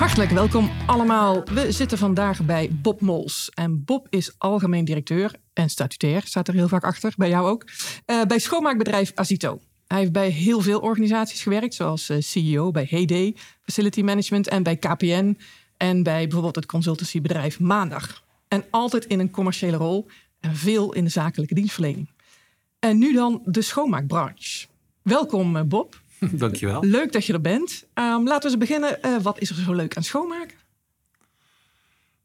Hartelijk welkom allemaal. We zitten vandaag bij Bob Mols. En Bob is algemeen directeur en statutair, staat er heel vaak achter, bij jou ook, uh, bij schoonmaakbedrijf Azito. Hij heeft bij heel veel organisaties gewerkt, zoals eh, CEO bij Heyday, Facility Management en bij KPN en bij bijvoorbeeld het consultancybedrijf Maandag. En altijd in een commerciële rol en veel in de zakelijke dienstverlening. En nu dan de schoonmaakbranche. Welkom eh, Bob. Dankjewel. Leuk dat je er bent. Um, laten we eens beginnen. Uh, wat is er zo leuk aan schoonmaken?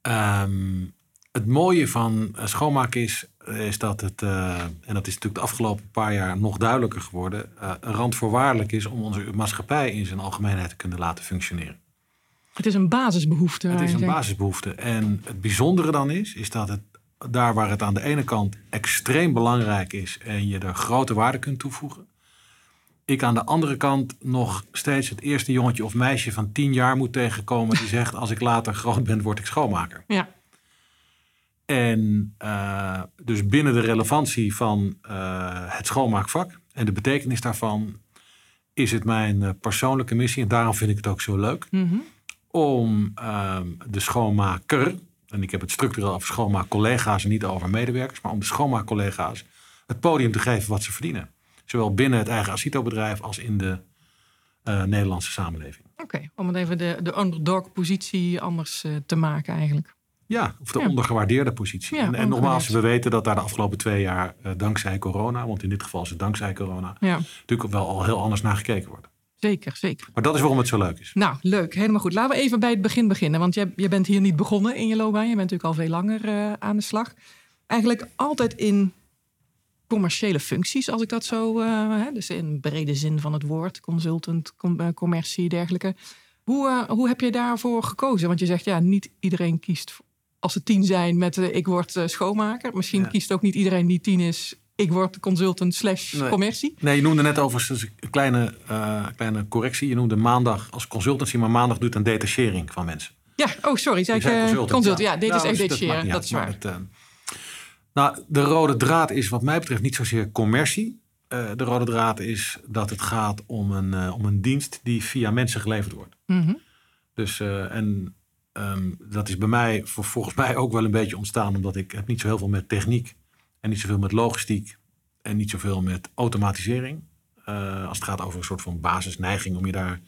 Um, het mooie van schoonmaken is, is dat het, uh, en dat is natuurlijk de afgelopen paar jaar nog duidelijker geworden, uh, randvoorwaardelijk is om onze maatschappij in zijn algemeenheid te kunnen laten functioneren. Het is een basisbehoefte. Het is een basisbehoefte. En het bijzondere dan is, is dat het daar waar het aan de ene kant extreem belangrijk is en je er grote waarde kunt toevoegen, ik aan de andere kant nog steeds het eerste jongetje of meisje van tien jaar moet tegenkomen die zegt: Als ik later groot ben, word ik schoonmaker. Ja. En uh, dus binnen de relevantie van uh, het schoonmaakvak en de betekenis daarvan, is het mijn uh, persoonlijke missie, en daarom vind ik het ook zo leuk, mm -hmm. om de schoonmaker, en ik heb het structureel over schoonmaakcollega's en niet over medewerkers, maar om de schoonmaakcollega's het podium te geven wat ze verdienen. Zowel binnen het eigen Acito-bedrijf als in de uh, Nederlandse samenleving. Oké, okay, om het even de, de underdog-positie anders uh, te maken eigenlijk. Ja, of de ja. ondergewaardeerde positie. Ja, en, en nogmaals, we weten dat daar de afgelopen twee jaar uh, dankzij corona, want in dit geval is het dankzij corona, ja. natuurlijk wel al heel anders naar gekeken wordt. Zeker, zeker. Maar dat is waarom het zo leuk is. Nou, leuk. Helemaal goed. Laten we even bij het begin beginnen. Want je, je bent hier niet begonnen in je loopbaan. Je bent natuurlijk al veel langer aan de slag. Eigenlijk altijd in commerciële functies, als ik dat zo, uh, hè, dus in brede zin van het woord, consultant, com uh, commercie, dergelijke. Hoe, uh, hoe heb je daarvoor gekozen? Want je zegt ja, niet iedereen kiest als ze tien zijn met ik word schoonmaker. Misschien ja. kiest ook niet iedereen die tien is, ik word consultant slash nee. commercie. Nee, je noemde net overigens een kleine, kleine correctie. Je noemde maandag als consultancy, maar maandag doet een detachering van mensen. Ja, oh sorry, zei ik consultant. consultant. Ja, dit nou, is echt detacheren, dat is waar. Het, nou, de rode draad is wat mij betreft niet zozeer commercie. Uh, de rode draad is dat het gaat om een, uh, om een dienst die via mensen geleverd wordt. Mm -hmm. Dus, uh, en um, dat is bij mij voor, volgens mij ook wel een beetje ontstaan, omdat ik heb niet zo heel veel met techniek en niet zoveel met logistiek en niet zoveel met automatisering. als het gaat over een soort van basisneiging om je daar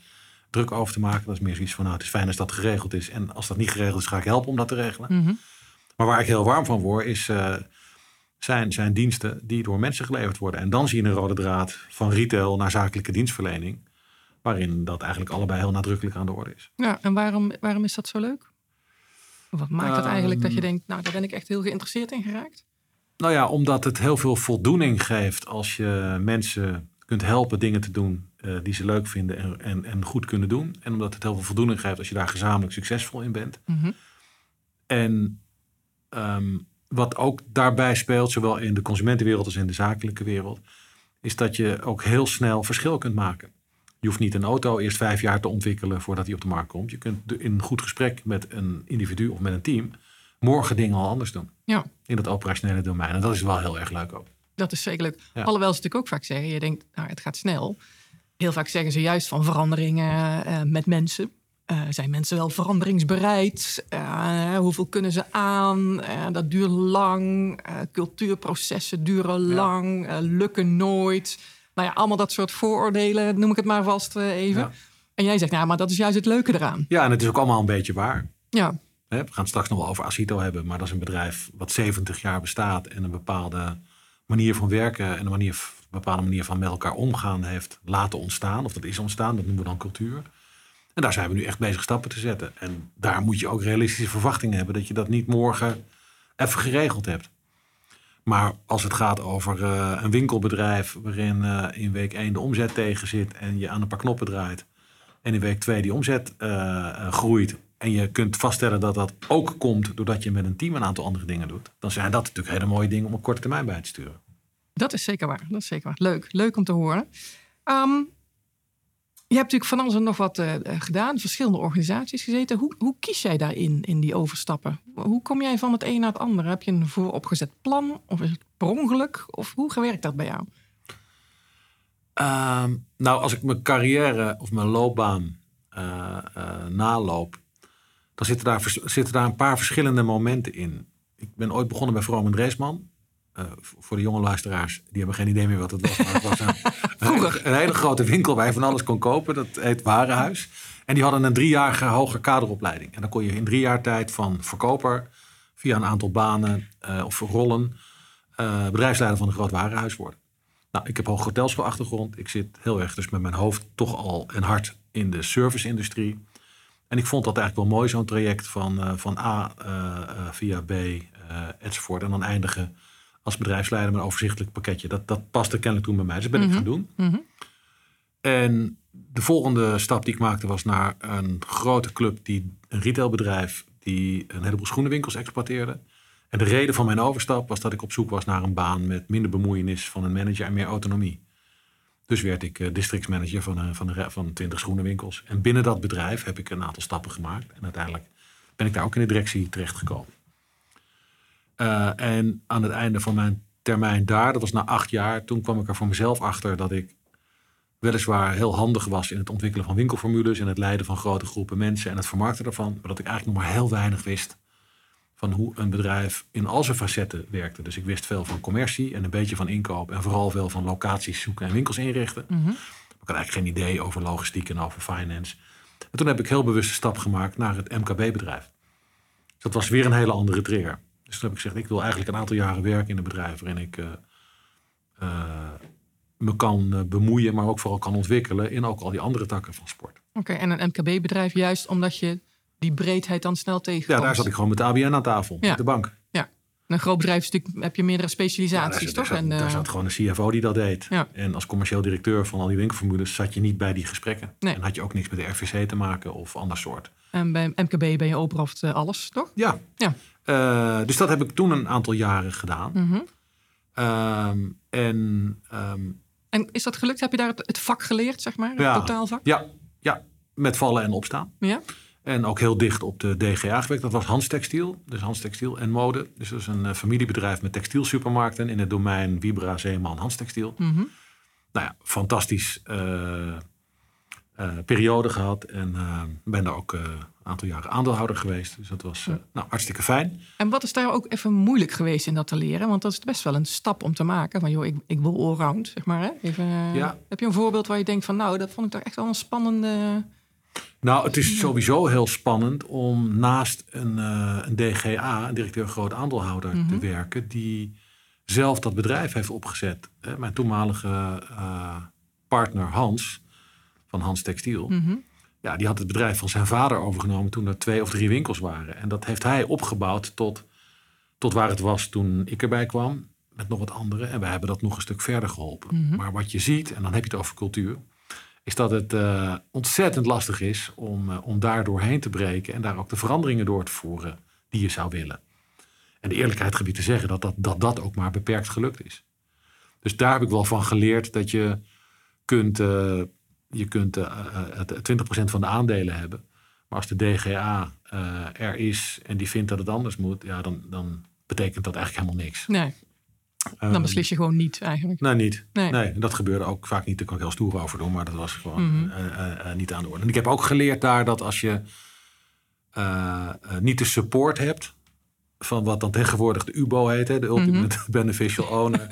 druk over te maken. Dat is meer zoiets van, nou, het is fijn als dat geregeld is. En als dat niet geregeld is, ga ik helpen om dat te regelen. Mm -hmm. Maar waar ik heel warm van word, is zijn, zijn diensten die door mensen geleverd worden. En dan zie je een rode draad van retail naar zakelijke dienstverlening. Waarin dat eigenlijk allebei heel nadrukkelijk aan de orde is. Ja, en waarom, waarom is dat zo leuk? Wat maakt het eigenlijk dat je denkt, nou daar ben ik echt heel geïnteresseerd in geraakt? Nou ja, omdat het heel veel voldoening geeft als je mensen kunt helpen dingen te doen uh, die ze leuk vinden en, en, en, goed kunnen doen. En omdat het heel veel voldoening geeft als je daar gezamenlijk succesvol in bent. Mm -hmm. En um, wat ook daarbij speelt, zowel in de consumentenwereld als in de zakelijke wereld, is dat je ook heel snel verschil kunt maken. Je hoeft niet een auto eerst vijf jaar te ontwikkelen voordat die op de markt komt. Je kunt in een goed gesprek met een individu of met een team morgen dingen al anders doen. Ja. In het operationele domein. En dat is wel heel erg leuk ook. Dat is zeker leuk. Ja. Alhoewel ze natuurlijk ook vaak zeggen, je denkt, nou het gaat snel. Heel vaak zeggen ze juist van veranderingen uh, met mensen. Uh, zijn mensen wel veranderingsbereid? Uh, hoeveel kunnen ze aan? Uh, dat duurt lang. cultuurprocessen duren lang. lukken nooit. Nou ja, allemaal dat soort vooroordelen, noem ik het maar vast even. Ja. En jij zegt, nou, maar dat is juist het leuke eraan. Ja, en het is ook allemaal een beetje waar. Ja. We gaan straks nog wel over Acito hebben, maar dat is een bedrijf wat 70 jaar bestaat en een bepaalde manier van werken en een, manier, een bepaalde manier van met elkaar omgaan heeft laten ontstaan. Of dat is ontstaan, dat noemen we dan cultuur. En daar zijn we nu echt bezig stappen te zetten. En daar moet je ook realistische verwachtingen hebben dat je dat niet morgen even geregeld hebt. Maar als het gaat over uh, een winkelbedrijf waarin uh, in week 1 de omzet tegen zit en je aan een paar knoppen draait. En in week 2 die omzet uh, groeit en je kunt vaststellen dat dat ook komt doordat je met een team een aantal andere dingen doet, dan zijn dat natuurlijk hele mooie dingen om op korte termijn bij te sturen. Dat is zeker waar. Dat is zeker waar. Leuk. Leuk om te horen. Ehm, je hebt natuurlijk van alles en nog wat uh, gedaan, verschillende organisaties gezeten. Hoe, hoe kies jij daarin, in die overstappen? Hoe kom jij van het een naar het andere? Heb je een vooropgezet plan? Of is het per ongeluk? Of hoe werkt dat bij jou? Ehm, nou, als ik mijn carrière of mijn loopbaan uh, naloop, dan zitten daar, daar een paar verschillende momenten in. Ik ben ooit begonnen bij Vroom en Dreesman. Voor de jonge luisteraars, die hebben geen idee meer wat het was. Maar het was een, een, hele grote winkel waar je van alles kon kopen. Dat heet Warenhuis. En die hadden een driejarige hoger kaderopleiding. En dan kon je in drie jaar tijd van verkoper via een aantal banen uh, of rollen uh, bedrijfsleider van een groot warenhuis worden. Nou, ik heb hoge hotelschoolachtergrond. Ik zit heel erg dus met mijn hoofd toch al en hart in de service-industrie. En ik vond dat eigenlijk wel mooi, zo'n traject van, uh, van A via B enzovoort. En dan eindigen als bedrijfsleider met een overzichtelijk pakketje. Dat, dat paste kennelijk toen bij mij, dus dat ben mm -hmm. ik gaan doen. Mm -hmm. En de volgende stap die ik maakte was naar een grote club, die, een retailbedrijf, die een heleboel schoenenwinkels exploiteerde. En de reden van mijn overstap was dat ik op zoek was naar een baan met minder bemoeienis van een manager en meer autonomie. Dus werd ik uh, districtsmanager van, uh, van, de, van 20 schoenenwinkels. En binnen dat bedrijf heb ik een aantal stappen gemaakt. En uiteindelijk ben ik daar ook in de directie terechtgekomen. Uh, en aan het einde van mijn termijn daar, dat was na acht jaar, toen kwam ik er voor mezelf achter dat ik weliswaar heel handig was in het ontwikkelen van winkelformules en het leiden van grote groepen mensen en het vermarkten daarvan, maar dat ik eigenlijk nog maar heel weinig wist van hoe een bedrijf in al zijn facetten werkte. Dus ik wist veel van commercie en een beetje van inkoop en vooral veel van locaties zoeken en winkels inrichten. Mm -hmm. Ik had eigenlijk geen idee over logistiek en over finance. En toen heb ik heel bewust een stap gemaakt naar het MKB-bedrijf. Dus dat was weer een hele andere trigger. Dus toen heb ik gezegd, ik wil eigenlijk een aantal jaren werken in een bedrijf waarin ik uh, uh, me kan uh, bemoeien, maar ook vooral kan ontwikkelen in ook al die andere takken van sport. Oké, okay, en een MKB-bedrijf juist omdat je die breedheid dan snel tegenkomt. Ja, daar zat ik gewoon met de ABN aan tafel, ja. met de bank. Ja, een groot bedrijf heb je meerdere specialisaties, ja, daar zat, toch? Daar, zat, daar zat gewoon een CFO die dat deed. Ja. En als commercieel directeur van al die winkelvermoedens zat je niet bij die gesprekken. Nee. En had je ook niks met de RVC te maken of ander soort. En bij MKB ben je overhoofd uh, alles, toch? Ja. ja. Uh, dus dat heb ik toen een aantal jaren gedaan. Mm -hmm. um, en, um, en is dat gelukt? Heb je daar het, het vak geleerd, zeg maar? Het ja, totaalvak? Ja, ja, met vallen en opstaan. Ja. En ook heel dicht op de DGA gewerkt. Dat was Hans Textiel. Dus Hans Textiel en Mode. Dus dat is een uh, familiebedrijf met textielsupermarkten in het domein Vibra, Zeeman, Hans Textiel. Mm -hmm. Nou ja, fantastisch uh, periode gehad. En ben daar ook een aantal jaren aandeelhouder geweest. Dus dat was nou, hartstikke fijn. En wat is daar ook even moeilijk geweest in dat te leren? Want dat is best wel een stap om te maken. Van joh, ik, ik wil allround, zeg maar. Hè? Even, ja. Heb je een voorbeeld waar je denkt van nou, dat vond ik toch echt wel een spannende... Nou, het is sowieso heel spannend om naast een, uh, een DGA, een directeur groot aandeelhouder, mm -hmm. te werken, die zelf dat bedrijf heeft opgezet. Mijn toenmalige uh, partner Hans, van Hans Textiel, mm -hmm. ja, die had het bedrijf van zijn vader overgenomen toen er twee of drie winkels waren. En dat heeft hij opgebouwd tot, tot waar het was toen ik erbij kwam, met nog wat anderen. En wij hebben dat nog een stuk verder geholpen. Mhm. Mm -hmm. Maar wat je ziet, en dan heb je het over cultuur is dat het uh, ontzettend lastig is om, uh, om daar doorheen te breken en daar ook de veranderingen door te voeren die je zou willen. En de eerlijkheid gebied te zeggen dat dat, dat dat ook maar beperkt gelukt is. Dus daar heb ik wel van geleerd dat je kunt, uh, je kunt 20% van de aandelen hebben. Maar als de DGA er is en die vindt dat het anders moet, ja, dan, dan betekent dat eigenlijk helemaal niks. Nee. Dan beslis je gewoon niet eigenlijk. Nee, niet. Nee. nee. dat gebeurde ook vaak niet. Daar kan ik heel stoer over doen, maar dat was gewoon Mhm. mm -hmm. uh, uh, niet aan de orde. En ik heb ook geleerd daar dat als je uh, niet de support hebt van wat dan tegenwoordig de UBO heet, hè, de Ultimate mm -hmm. Beneficial Owner.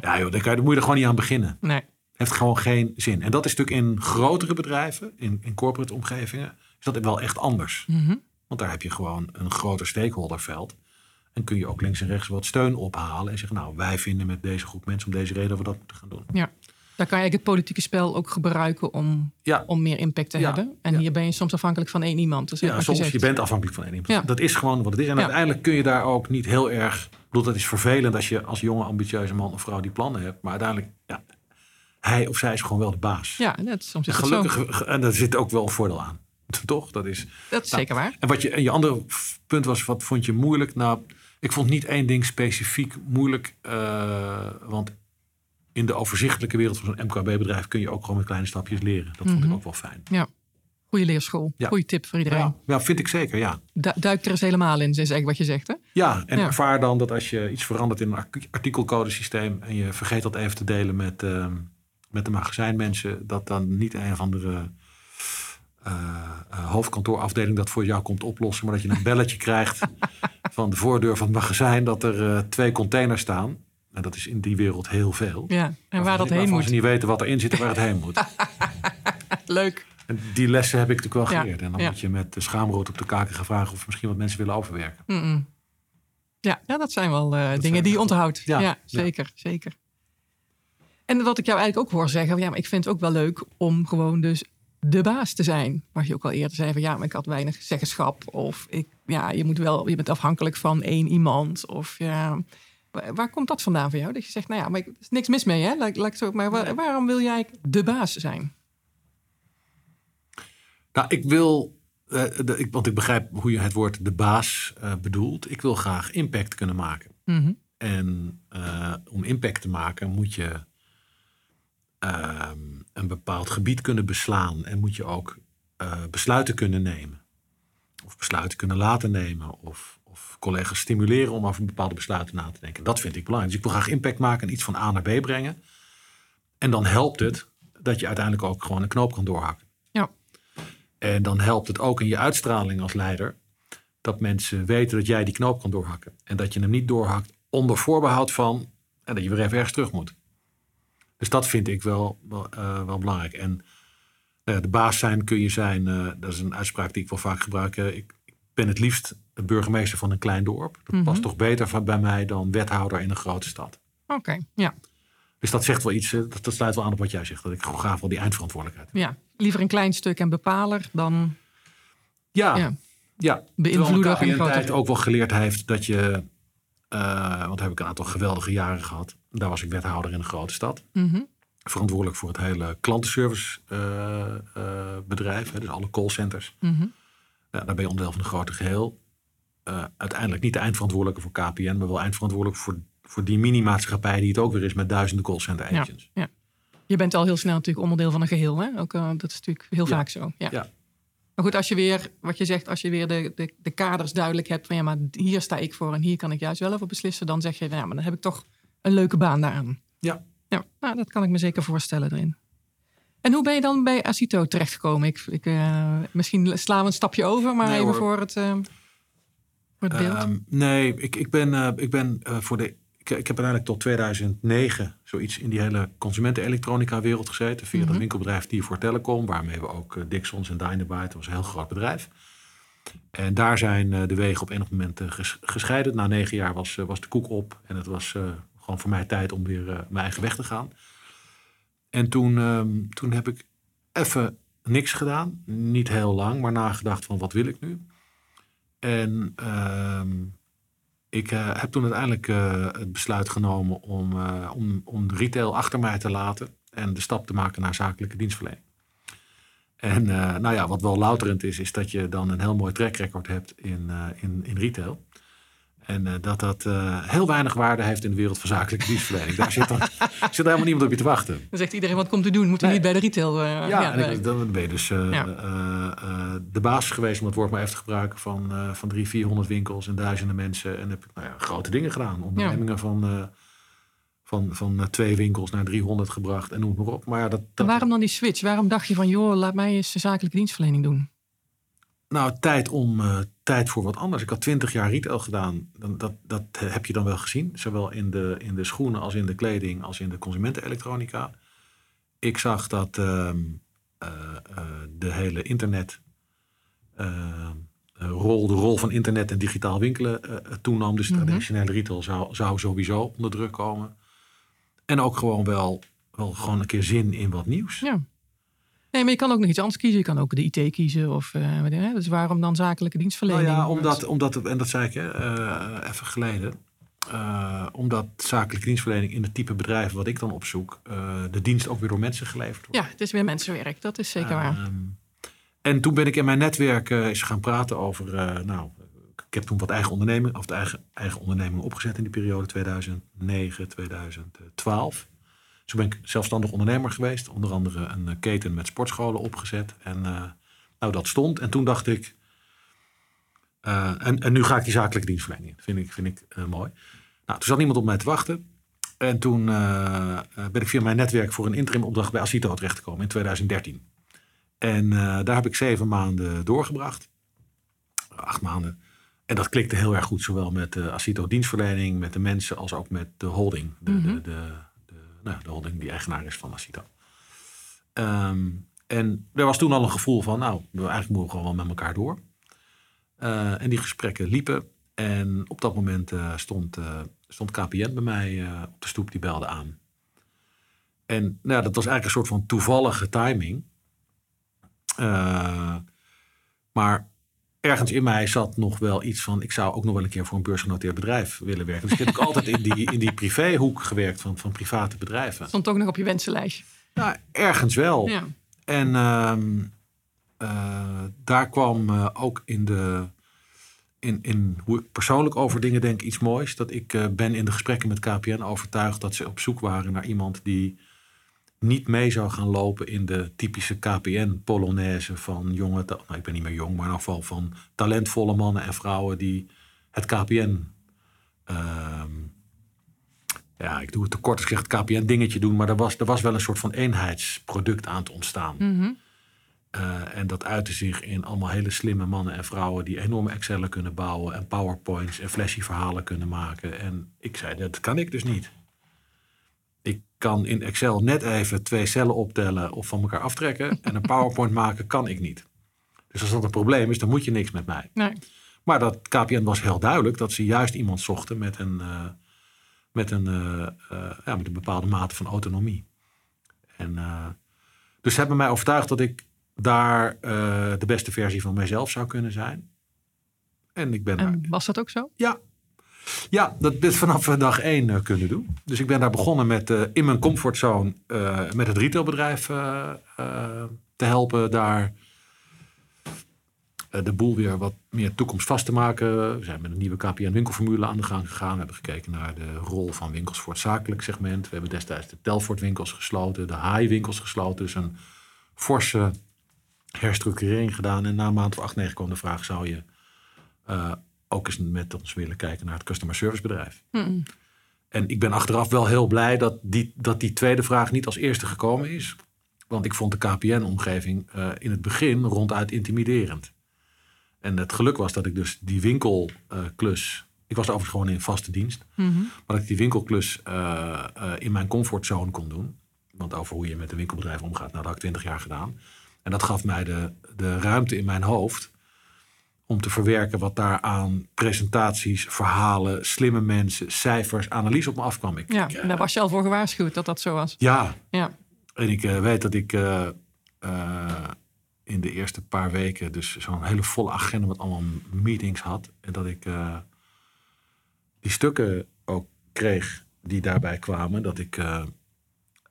ja, joh, daar, kan je, daar moet je er gewoon niet aan beginnen. Nee. Heeft gewoon geen zin. En dat is natuurlijk in grotere bedrijven, in, in corporate omgevingen, is dat wel echt anders. Mm -hmm. Want daar heb je gewoon een groter stakeholderveld. En kun je ook links en rechts wat steun ophalen. En zeggen, nou, wij vinden met deze groep mensen om deze reden dat we dat moeten gaan doen. Ja, daar kan je het politieke spel ook gebruiken om, ja. om meer impact te ja. hebben. En ja. hier ben je soms afhankelijk van één iemand. Dus ja, soms je, je, bent afhankelijk van één iemand. Dat is gewoon wat het is. En uiteindelijk kun je daar ook niet heel erg... Ik bedoel, dat is vervelend als je als jonge, ambitieuze man of vrouw die plannen hebt. Maar uiteindelijk, hij of zij is gewoon wel de baas. Ja, net, soms is en gelukkig, en daar zit ook wel een voordeel aan. Toch? Dat is, Dat is Nou, zeker waar. en, wat je, en je andere punt was, wat vond je moeilijk? Nou, ik vond niet één ding specifiek moeilijk. eh, want in de overzichtelijke wereld van zo'n MKB-bedrijf kun je ook gewoon met kleine stapjes leren. Dat vond ik Mhm. ook wel fijn. Goede leerschool. Ja. Goede tip voor iedereen. Ja, ja, vind ik zeker, ja. Du- Duik er eens helemaal in, is eigenlijk wat je zegt. Hè? Ja, en Ja. ervaar dan dat als je iets verandert in een artik- artikelcodesysteem en je vergeet dat even te delen met, eh, met de magazijnmensen, dat dan niet een of andere eh, eh, hoofdkantoorafdeling dat voor jou komt oplossen, maar dat je een belletje krijgt van de voordeur van het magazijn dat er eh, twee containers staan. En dat is in die wereld heel veel. Ja. En waar dat heen moet. ze niet weten wat erin zit en waar het heen moet. Leuk. En die lessen heb ik natuurlijk wel Ja, geleerd. En dan ja. moet je met de schaamrood op de kaken gaan vragen of misschien wat mensen willen overwerken. Ja, ja, dat zijn wel dingen zijn die je onthoudt. Ja. zeker, zeker. En wat ik jou eigenlijk ook hoor zeggen, ja, maar ik vind het ook wel leuk om gewoon dus de baas te zijn. Wat je ook al eerder zei van ja, maar ik had weinig zeggenschap. Of ik, ja, je moet wel, je bent afhankelijk van één iemand. Of ja, waar, komt dat vandaan voor jou? Dat je zegt, nou ja, maar ik, er is niks mis mee, hè? Laat, laat ik zo, maar waar- waarom wil jij de baas zijn? Nou, ik wil, eh, de, ik, want ik begrijp hoe je het woord de baas eh, bedoelt. Ik wil graag impact kunnen maken. Mhm. En eh, om impact te maken moet je ehm, een bepaald gebied kunnen beslaan. En moet je ook eh, besluiten kunnen nemen. Of besluiten kunnen laten nemen. Of, of collega's stimuleren om over bepaalde besluiten na te denken. Dat vind ik belangrijk. Dus ik wil graag impact maken en iets van A naar B brengen. En dan helpt het dat je uiteindelijk ook gewoon een knoop kan doorhakken. Ja. En dan helpt het ook in je uitstraling als leider dat mensen weten dat jij die knoop kan doorhakken. En dat je hem niet doorhakt onder voorbehoud van en dat je weer even ergens terug moet. Dus dat vind ik wel, wel, eh, wel belangrijk. En nou de baas zijn kun je zijn, eh, dat is een uitspraak die ik wel vaak gebruik. ik, ik ben het liefst de burgemeester van een klein dorp. Dat Mhm. past toch beter bij mij dan wethouder in een grote stad. Oké, ja. Dus dat zegt wel iets, dat, dat sluit wel aan op wat jij zegt. Dat ik gewoon graag wel die eindverantwoordelijkheid heb. ja. Liever een klein stuk en bepaler dan Ja, ja, ja. beïnvloeder grote... ook wel geleerd heeft dat je... eh, want daar heb ik een aantal geweldige jaren gehad. Daar was ik wethouder in een grote stad. Mhm. Verantwoordelijk voor het hele klantenservice eh, eh, bedrijf. Hè, dus alle callcenters. Mhm. Ja, daar ben je onderdeel van een groter geheel. Eh, uiteindelijk niet de eindverantwoordelijke voor KPN. Maar wel eindverantwoordelijk voor, voor die mini-maatschappij die het ook weer is met duizenden callcenter Ja. agents. Je bent al heel snel natuurlijk onderdeel van een geheel. Hè? Ook, dat is natuurlijk heel Ja. vaak zo. Ja. Maar goed, als je weer, wat je zegt, als je weer de, de, de kaders duidelijk hebt van ja, maar hier sta ik voor en hier kan ik juist wel over beslissen, dan zeg je, nou ja, maar dan heb ik toch een leuke baan daaraan. Ja. Ja, nou, dat kan ik me zeker voorstellen erin. En hoe ben je dan bij Acito terechtgekomen? Ik, ik, eh, misschien slaan we een stapje over, maar Nee, even hoor. voor het, eh, voor het beeld. Ehm, nee, ik, ik ben, eh, ik ben voor de. Ik, ik heb uiteindelijk tot 2009 zoiets in die hele consumentenelektronica wereld gezeten. Via dat winkelbedrijf die voor Telecom, waarmee we ook eh, Dixons en Dynabyte, dat was een heel groot bedrijf. En daar zijn eh, de wegen op enig moment eh, ges- gescheiden. Na negen jaar was, was de koek op. En het was gewoon voor mij tijd om weer mijn eigen weg te gaan. En toen, ehm, toen heb ik even niks gedaan. Niet heel lang, maar nagedacht van wat wil ik nu? En ehm, ik eh, heb toen uiteindelijk eh, het besluit genomen om, eh, om, om retail achter mij te laten en de stap te maken naar zakelijke dienstverlening. En nou ja, wat wel louterend is, is dat je dan een heel mooi track record hebt in, in, in retail. En eh, dat dat eh, heel weinig waarde heeft in de wereld van zakelijke dienstverlening. Daar zit, dan, zit helemaal niemand op je te wachten. Dan zegt iedereen, wat komt u doen? Moet u Nee. niet bij de retail eh, Ja, en werken? ik, dan ben je dus Ja. de baas geweest, om het woord maar even te gebruiken, van, van drie, vierhonderd winkels en duizenden mensen. En heb ik nou ja, grote dingen gedaan. Ondernemingen van, van, van twee winkels naar 300 gebracht en noem maar op. Maar ja, dat, En dat, waarom dan die switch? Waarom dacht je van, joh, laat mij eens zakelijke dienstverlening doen? Nou, tijd om eh, tijd voor wat anders. Ik had twintig jaar retail gedaan. Dan, dat, dat heb je dan wel gezien. Zowel in de, in de schoenen als in de kleding als in de consumentenelektronica. Ik zag dat ehm, eh, eh, de hele internet eh, eh, rol, de rol van internet en digitaal winkelen eh, eh, toenam. Dus Mhm. traditionele retail zou, zou sowieso onder druk komen. En ook gewoon wel, wel gewoon een keer zin in wat nieuws. Ja. Nee, maar je kan ook nog iets anders kiezen. Je kan ook de IT kiezen. Of, eh, dus waarom dan zakelijke dienstverlening? Nou ja, omdat, omdat het, en dat zei ik hè, eh, even geleden. eh, omdat zakelijke dienstverlening in het type bedrijf wat ik dan opzoek, de dienst ook weer door mensen geleverd wordt. Ja, het is weer mensenwerk. Dat is zeker waar. Ehm, En toen ben ik in mijn netwerk uh, eens gaan praten over, uh, nou, ik heb toen wat eigen onderneming, of de eigen, eigen onderneming opgezet in die periode 2009, 2012. Zo ben ik zelfstandig ondernemer geweest. Onder andere een keten met sportscholen opgezet. En nou, dat stond. En toen dacht ik, en, en nu ga ik die zakelijke dienstverlening in. Vind ik, vind ik mooi. Nou, toen zat niemand op mij te wachten. En toen uh, ben ik via mijn netwerk voor een interim opdracht bij Asito terechtgekomen in 2013. En uh, daar heb ik zeven maanden doorgebracht. Acht maanden. En dat klikte heel erg goed, zowel met de Asito dienstverlening, met de mensen, als ook met de holding. De, mm -hmm. de, de, de, nou, de, holding die eigenaar is van Asito. Um, en er was toen al een gevoel van, nou, we eigenlijk moeten gewoon wel met elkaar door. Uh, en die gesprekken liepen. En op dat moment uh, stond, uh, stond KPN bij mij op de stoep, die belde aan. En nou, dat was eigenlijk een soort van toevallige timing. maar ergens in mij zat nog wel iets van... ik zou ook nog wel een keer voor een beursgenoteerd bedrijf willen werken. Dus ik heb ook altijd in die, in die privéhoek gewerkt van, van private bedrijven. Stond ook nog op je wensenlijstje? Nou, ergens wel. Ja. En daar kwam ook in de in, in hoe ik persoonlijk over dingen denk iets moois. Dat ik uh, ben in de gesprekken met KPN overtuigd dat ze op zoek waren naar iemand die niet mee zou gaan lopen in de typische KPN-polonaise van jonge, nou, ik ben niet meer jong, maar in geval van talentvolle mannen en vrouwen die het KPN, uh, ja, ik doe het te kort als ik het KPN-dingetje doen, maar er was, er was wel een soort van eenheidsproduct aan te ontstaan. Mm -hmm. Uh, en dat uitte zich in allemaal hele slimme mannen en vrouwen die enorme Excel'en kunnen bouwen en PowerPoints en flashy verhalen kunnen maken. En ik zei, dat kan ik dus niet. Ik kan in Excel net even twee cellen optellen of van elkaar aftrekken. en een PowerPoint maken kan ik niet. Dus als dat een probleem is, dan moet je niks met mij. Nee. Maar dat KPN was heel duidelijk dat ze juist iemand zochten met een, uh, met een, uh, ja, met een bepaalde mate van autonomie. En, dus ze hebben mij overtuigd dat ik daar de beste versie van mijzelf zou kunnen zijn. En ik ben en daar, was dat ook zo? Ja. Ja, dat ik vanaf dag één uh, kunnen doen. Dus ik ben daar begonnen met uh, in mijn comfortzone met het retailbedrijf te helpen. Daar de boel weer wat meer toekomstvast te maken. We zijn met een nieuwe KPN winkelformule aan de gang gegaan. We hebben gekeken naar de rol van winkels voor het zakelijk segment. We hebben destijds de Telfort winkels gesloten, de High winkels gesloten. Dus een forse herstructurering gedaan. En na een maand of acht, negen kwam de vraag: zou je ook eens met ons willen kijken naar het customer service bedrijf? Mm. En ik ben achteraf wel heel blij dat die, dat die tweede vraag niet als eerste gekomen is. Want ik vond de KPN-omgeving uh, in het begin ronduit intimiderend. En het geluk was dat ik dus die winkelklus. Uh, ik was overigens gewoon in vaste dienst. Mm -hmm. Maar dat ik die winkelklus in mijn comfortzone kon doen. Want over hoe je met een winkelbedrijf omgaat, nou, dat had ik twintig jaar gedaan. En dat gaf mij de, de ruimte in mijn hoofd om te verwerken wat daar aan presentaties, verhalen, slimme mensen, cijfers, analyse op me afkwam. Ik, ja, daar was je al voor gewaarschuwd dat dat zo was. Ja. ja. En ik uh, weet dat ik uh, uh, in de eerste paar weken dus zo'n hele volle agenda met allemaal meetings had. En dat ik die stukken ook kreeg die daarbij kwamen. Dat ik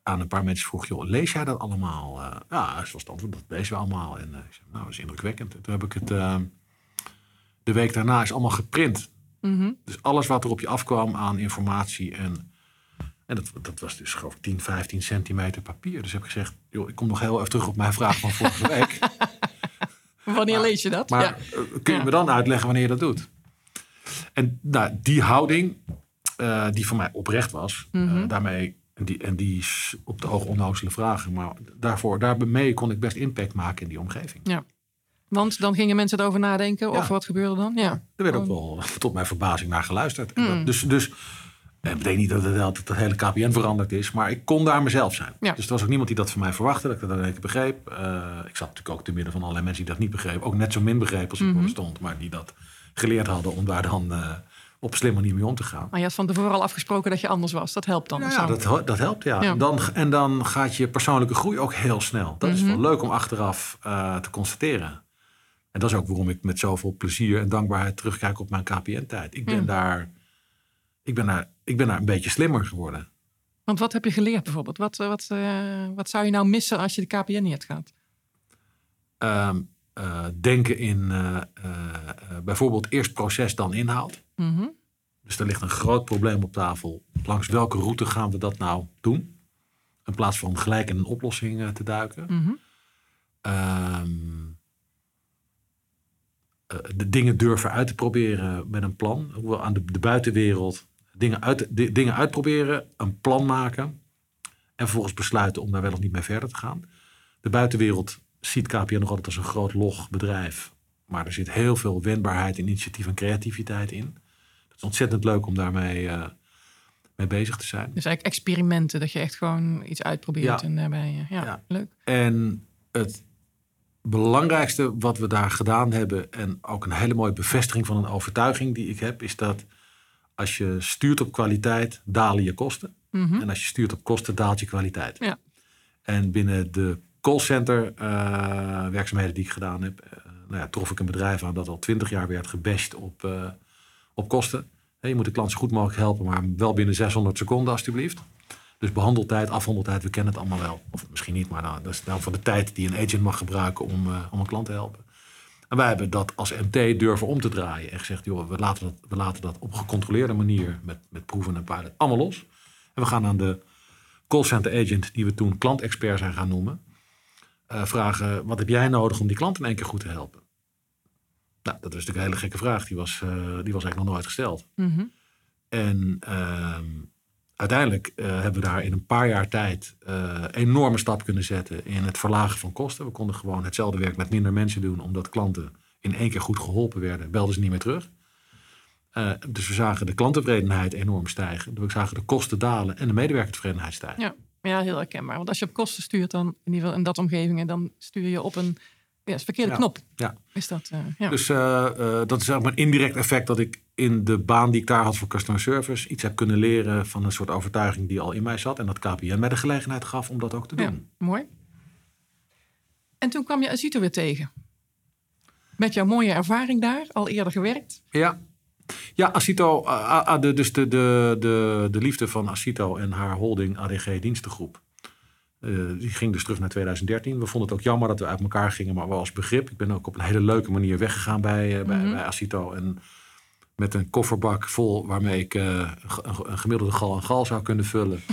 aan een paar mensen vroeg, joh, lees jij dat allemaal? Ja, dat was het antwoord, dat lezen we allemaal. En ik zei, nou, dat is indrukwekkend. En toen heb ik het, de week daarna is allemaal geprint. Mm -hmm. Dus alles wat er op je afkwam aan informatie en, en dat, dat was dus geloof ik 10, 15 centimeter papier. Dus heb ik gezegd, joh, ik kom nog heel even terug op mijn vraag van vorige week. wanneer maar, lees je dat? Maar ja. kun je ja. me dan uitleggen wanneer je dat doet? En nou, die houding, die voor mij oprecht was, mm -hmm. daarmee en die, en die is op de oog onnozele vragen. Maar daarvoor, daarmee kon ik best impact maken in die omgeving. Ja. Want dan gingen mensen erover nadenken. Of wat gebeurde dan? Ja. Er werd ook wel tot mijn verbazing naar geluisterd. Mm. Dat, dus, dus het betekent niet dat het, dat het hele KPN veranderd is. Maar ik kon daar mezelf zijn. Ja. Dus er was ook niemand die dat van mij verwachtte. Dat ik dat in één begreep. Uh, ik zat natuurlijk ook te midden van allerlei mensen die dat niet begrepen. Ook net zo min begrepen als ik Mhm. mm -hmm. stond. Maar die dat geleerd hadden om daar dan... Uh, op een slimme manier mee om te gaan. Maar je had van tevoren al afgesproken dat je anders was. Dat helpt dan. Ja, ja dat, dat, helpt, ja. ja. Dan, en dan gaat je persoonlijke groei ook heel snel. Dat Mhm. is mm -hmm. wel leuk om achteraf uh, te constateren. En dat is ook waarom ik met zoveel plezier en dankbaarheid terugkijk op mijn KPN-tijd. Ik ben, Mm. daar, ik, ben daar, ik ben daar een beetje slimmer geworden. Want wat heb je geleerd bijvoorbeeld? Wat, wat, uh, wat zou je nou missen als je de KPN niet had gehad? Um, eh, denken in eh, eh, bijvoorbeeld eerst proces dan inhoud. Mhm. Dus er ligt een groot probleem op tafel. Langs welke route gaan we dat nou doen? In plaats van gelijk in een oplossing eh, te duiken. Ehm, eh, de dingen durven uit te proberen met een plan. Hoewel aan de, de buitenwereld dingen, uit, de- dingen uitproberen, een plan maken. En vervolgens besluiten om daar wel of niet mee verder te gaan. De buitenwereld ziet KPN nog altijd als een groot log bedrijf. Maar er zit heel veel wendbaarheid, initiatief en creativiteit in. Het is ontzettend leuk om daarmee eh, mee bezig te zijn. Dus eigenlijk experimenten, dat je echt gewoon iets uitprobeert. Ja. En daarbij, eh, ja, Ja. leuk. En het belangrijkste wat we daar gedaan hebben, en ook een hele mooie bevestiging van een overtuiging die ik heb, is dat als je stuurt op kwaliteit, dalen je kosten. Mhm. En als je stuurt op kosten, daalt je kwaliteit. Ja. En binnen de callcenter eh, werkzaamheden die ik gedaan heb, eh, nou ja, trof ik een bedrijf aan dat al twintig jaar werd gebashed op, eh, op kosten. Je moet de klant zo goed mogelijk helpen, maar wel binnen 600 seconden alstublieft. Dus behandeltijd, afhandeltijd, we kennen het allemaal wel. Of misschien niet, maar nou, dat is nou van de tijd die een agent mag gebruiken om, eh, om een klant te helpen. En wij hebben dat als MT durven om te draaien. En gezegd, joh, we laten dat, we laten dat op een gecontroleerde manier met, met proeven en pilot allemaal los. En we gaan aan de callcenter agent, die we toen klantexpert zijn gaan noemen, eh, vragen, wat heb jij nodig om die klant in één keer goed te helpen? Nou, dat was natuurlijk een hele gekke vraag. Die was, eh, die was eigenlijk nog nooit gesteld. Mhm. En ehm, uiteindelijk eh, hebben we daar in een paar jaar tijd eh, enorme stap kunnen zetten in het verlagen van kosten. We konden gewoon hetzelfde werk met minder mensen doen, omdat klanten in één keer goed geholpen werden, belden ze niet meer terug. Eh, dus we zagen de klanttevredenheid enorm stijgen. We zagen de kosten dalen en de medewerkertevredenheid stijgen. Ja. ja, heel herkenbaar. Want als je op kosten stuurt, dan in ieder geval in dat omgevingen, dan stuur je op een ja, is verkeerde Ja. knop. Ja. Is dat, eh, ja. Dus eh, eh, dat is maar een indirect effect dat ik in de baan die ik daar had voor customer service iets heb kunnen leren van een soort overtuiging die al in mij zat. En dat KPN mij de gelegenheid gaf om dat ook te doen. Ja, mooi. En toen kwam je Azito weer tegen. Met jouw mooie ervaring daar, al eerder gewerkt. Ja. Ja, Acito, de, dus de, de, de, de liefde van Acito en haar holding ADG Dienstengroep. Eh, die ging dus terug naar 2013. We vonden het ook jammer dat we uit elkaar gingen, maar wel als begrip. Ik ben ook op een hele leuke manier weggegaan bij, eh, bij, Mhm. bij Acito. En met een kofferbak vol waarmee ik eh, een, gemiddelde gal en gal zou kunnen vullen.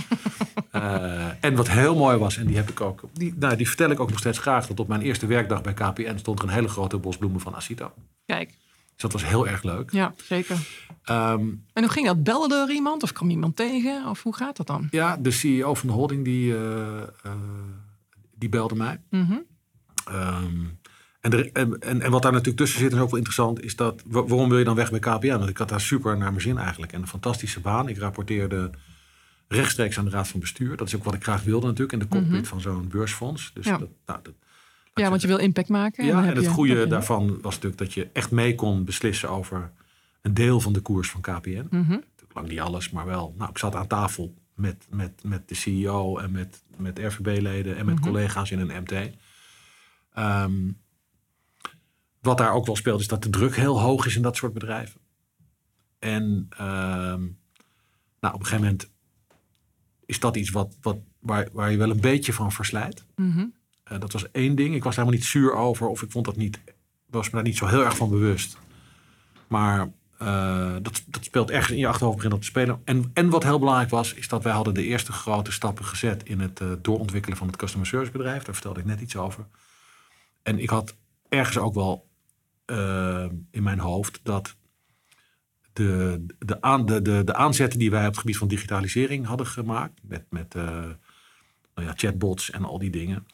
Eh, en wat heel mooi was, en die heb ik ook, die, nou, die vertel ik ook nog steeds graag, dat op mijn eerste werkdag bij KPN stond er een hele grote bos bloemen van Acito. Kijk, dat was heel erg leuk. ja, zeker. Ehm, En hoe ging dat? Belde er iemand of kwam iemand tegen? Of hoe gaat dat dan? Ja, de CEO van de holding die, eh, eh, die belde mij. Mhm. Ehm, en, er, en, en, wat daar natuurlijk tussen zit is ook wel interessant, is dat wa- waarom wil je dan weg bij KPN? Want ik had daar super naar mijn zin eigenlijk. En een fantastische baan. Ik rapporteerde rechtstreeks aan de raad van bestuur. Dat is ook wat ik graag wilde natuurlijk in de cockpit Mhm. van zo'n beursfonds. Dus Ja. dat, nou, dat, Ja, want je wil impact maken. ja, en het goede je- daarvan was natuurlijk dat je echt mee kon beslissen over een deel van de koers van KPN. Natuurlijk lang niet alles, maar wel. Nou, ik zat aan tafel met, met, met de CEO en met, met RVB-leden en met Mhm. collega's in een MT. Ehm, wat daar ook wel speelt, is dat de druk heel hoog is in dat soort bedrijven. En ehm, nou, op een gegeven moment is dat iets wat, wat, waar, waar je wel een beetje van verslijt. Mhm. Eh, dat was één ding. Ik was helemaal niet zuur over. Of ik vond dat niet, was me daar niet zo heel erg van bewust. Maar eh, dat, dat speelt ergens in je achterhoofd begint dat te spelen. En, en wat heel belangrijk was, is dat wij hadden de eerste grote stappen gezet in het eh, doorontwikkelen van het customer service bedrijf. Daar vertelde ik net iets over. En ik had ergens ook wel in mijn hoofd dat de, de, aan, de, de, de aanzetten die wij op het gebied van digitalisering hadden gemaakt, met, met nou ja, chatbots en al die dingen,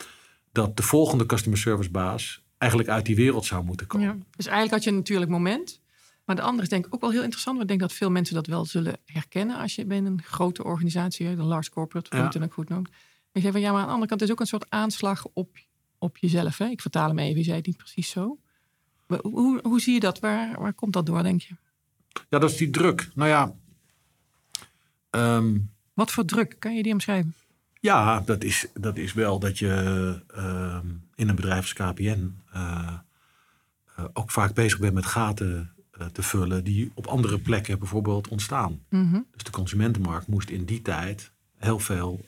dat de volgende customer service baas eigenlijk uit die wereld zou moeten komen. Ja. Dus eigenlijk had je een natuurlijk moment. Maar de andere is denk ik ook wel heel interessant. Want ik denk dat veel mensen dat wel zullen herkennen als je bij een grote organisatie, de large corporate, hoe je Ja. het dan ook goed noemt. En je zegt van ja, maar aan de andere kant is ook een soort aanslag op, op jezelf. Hè? Ik vertaal hem even, je zei het niet precies zo. Maar Hoe, hoe zie je dat? Waar, waar komt dat door, denk je? Ja, dat is die druk. Nou ja, ehm, Wat voor druk? Kan je die omschrijven? Ja dat, is, dat is wel dat je ehm, in een bedrijf als KPN eh, eh, ook vaak bezig bent met gaten eh, te vullen die op andere plekken bijvoorbeeld ontstaan. Mhm. Dus de consumentenmarkt moest in die tijd heel veel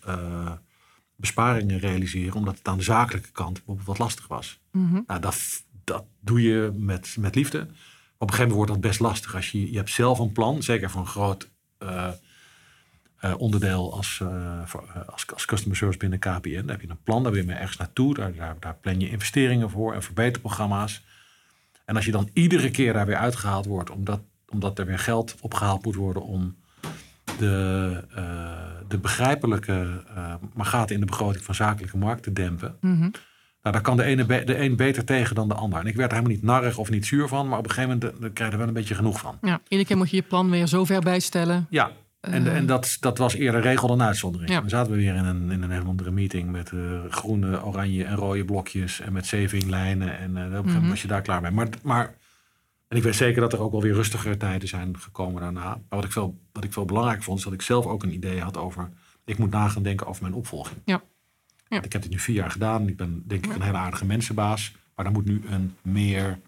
besparingen realiseren, omdat het aan de zakelijke kant bijvoorbeeld wat lastig was. Mhm. Nou, dat, dat doe je met, met liefde. Op een gegeven moment wordt dat best lastig. Als je, je hebt zelf een plan, zeker voor een groot uh, uh, onderdeel als, uh, voor, als, als customer service binnen KPN. Daar heb je een plan, daar wil je mee ergens naartoe. Daar, daar, daar plan je investeringen voor en verbeterprogramma's. En als je dan iedere keer daar weer uitgehaald wordt, omdat, omdat er weer geld opgehaald moet worden om de, de begrijpelijke maar gaten in de begroting van zakelijke markt te dempen. Mm -hmm. Nou, daar kan de ene de een beter tegen dan de ander. En ik werd er helemaal niet narrig of niet zuur van, maar op een gegeven moment krijg je er wel een beetje genoeg van. Ja, iedere keer moet je je plan weer zo ver bijstellen. Ja, en, uh, en dat, dat was eerder regel dan uitzondering. Ja. Dan zaten we weer in een, in een hele andere meeting met uh, groene, oranje en rode blokjes en met savinglijnen. En uh, op een gegeven moment was je daar klaar mee. Maar, maar en ik weet zeker dat er ook wel weer rustigere tijden zijn gekomen daarna. Maar wat ik veel, wat ik veel vond, is dat ik zelf ook een idee had over. Ik moet na gaan denken over mijn opvolging. Ja. Ja. Ik heb dit nu vier jaar gedaan. Ik ben denk ik een hele aardige mensenbaas. Maar er moet nu een meer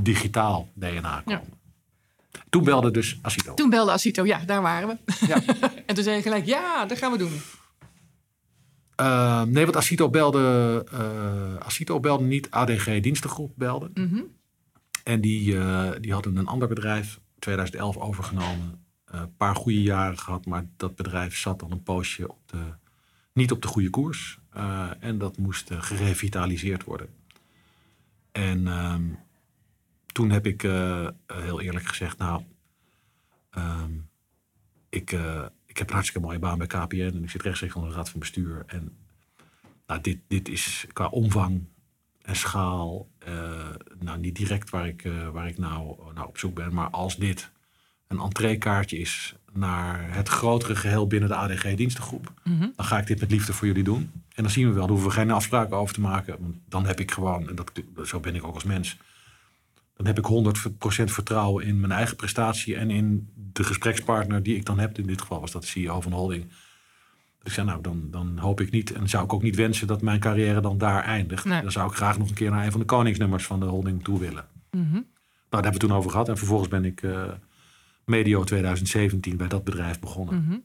digitaal DNA komen. Ja. Toen belde dus Asito. Toen belde Asito, ja, daar waren we. Ja. en toen zei je gelijk, ja, dat gaan we doen. Uh, nee, want Asito belde, uh, Asito belde niet, ADG Dienstengroep belde. Mm -hmm. En die, uh, die hadden een ander bedrijf, 2011 overgenomen. Een paar goede jaren gehad, maar dat bedrijf zat al een poosje op de, niet op de goede koers. En dat moest gerevitaliseerd worden. En uh, toen heb ik uh, heel eerlijk gezegd, nou, ehm, ik, ik heb een hartstikke mooie baan bij KPN en ik zit rechtstreeks onder de raad van bestuur. En nou, dit, dit is qua omvang en schaal, nou niet direct waar ik, waar ik nou, nou op zoek ben, maar als dit een entreekaartje is naar het grotere geheel binnen de ADG-dienstengroep, mm -hmm. dan ga ik dit met liefde voor jullie doen. En dan zien we wel, dan hoeven we geen afspraken over te maken. Want dan heb ik gewoon, en dat, zo ben ik ook als mens, dan heb ik 100% vertrouwen in mijn eigen prestatie en in de gesprekspartner die ik dan heb. In dit geval was dat de CEO van de holding. Dus ik zei, nou, dan, dan hoop ik niet en zou ik ook niet wensen dat mijn carrière dan daar eindigt. Nee. Dan zou ik graag nog een keer naar een van de koningsnummers van de holding toe willen. Mm -hmm. Nou, daar hebben we toen over gehad. En vervolgens ben ik uh, medio 2017 bij dat bedrijf begonnen. Mm -hmm.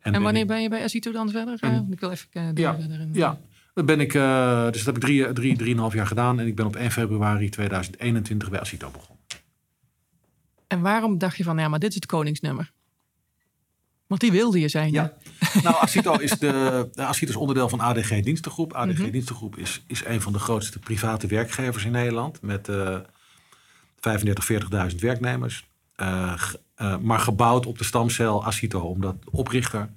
En, en wanneer ik, ben je bij Asito dan verder? En, ik wil even uh, ja, verder. In, ja, dat ben ik, uh, dus dat heb ik drie, drie, drieënhalf jaar gedaan. En ik ben op 1 februari 2021 bij Asito begonnen. En waarom dacht je van, ja, maar dit is het koningsnummer? Want die wilde je zijn. Ja. nou, Asito is, de, Asito is onderdeel van ADG Dienstengroep. ADG mm -hmm. Dienstengroep is, is een van de grootste private werkgevers in Nederland. Met uh, 35, 40.000 werknemers. Uh, uh, maar gebouwd op de stamcel Asito. Omdat de oprichter,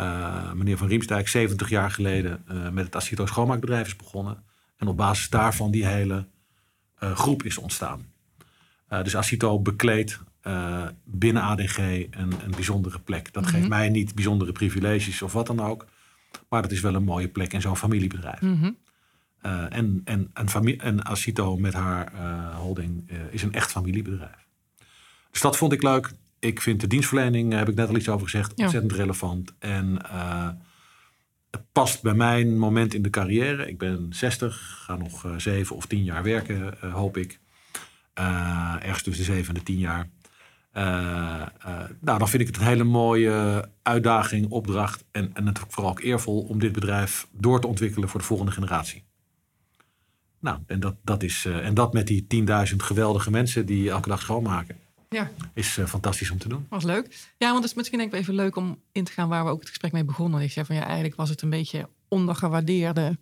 uh, meneer Van Riemsdijk, 70 jaar geleden met het Asito schoonmaakbedrijf is begonnen. En op basis daarvan die hele groep is ontstaan. dus Asito bekleedt binnen ADG een, een, bijzondere plek. Dat mm -hmm. geeft mij niet bijzondere privileges of wat dan ook. Maar dat is wel een mooie plek in zo'n familiebedrijf. Mm -hmm. en, en, en, en Asito met haar holding is een echt familiebedrijf. Dus dat vond ik leuk. Ik vind de dienstverlening, heb ik net al iets over gezegd, ja. ontzettend relevant. En uh, het past bij mijn moment in de carrière. Ik ben 60, ga nog uh, 7 of 10 jaar werken, uh, hoop ik. Uh, ergens tussen de 7 en de 10 jaar. nou, dan vind ik het een hele mooie uitdaging, opdracht. En, en het vooral ook eervol om dit bedrijf door te ontwikkelen voor de volgende generatie. Nou, en dat, dat, is, en dat met die 10.000 geweldige mensen die elke dag schoonmaken. Ja. Is uh, fantastisch om te doen. Was leuk. Ja, want het is misschien denk ik even leuk om in te gaan waar we ook het gesprek mee begonnen. Ik zei van ja, eigenlijk was het een beetje ondergewaardeerde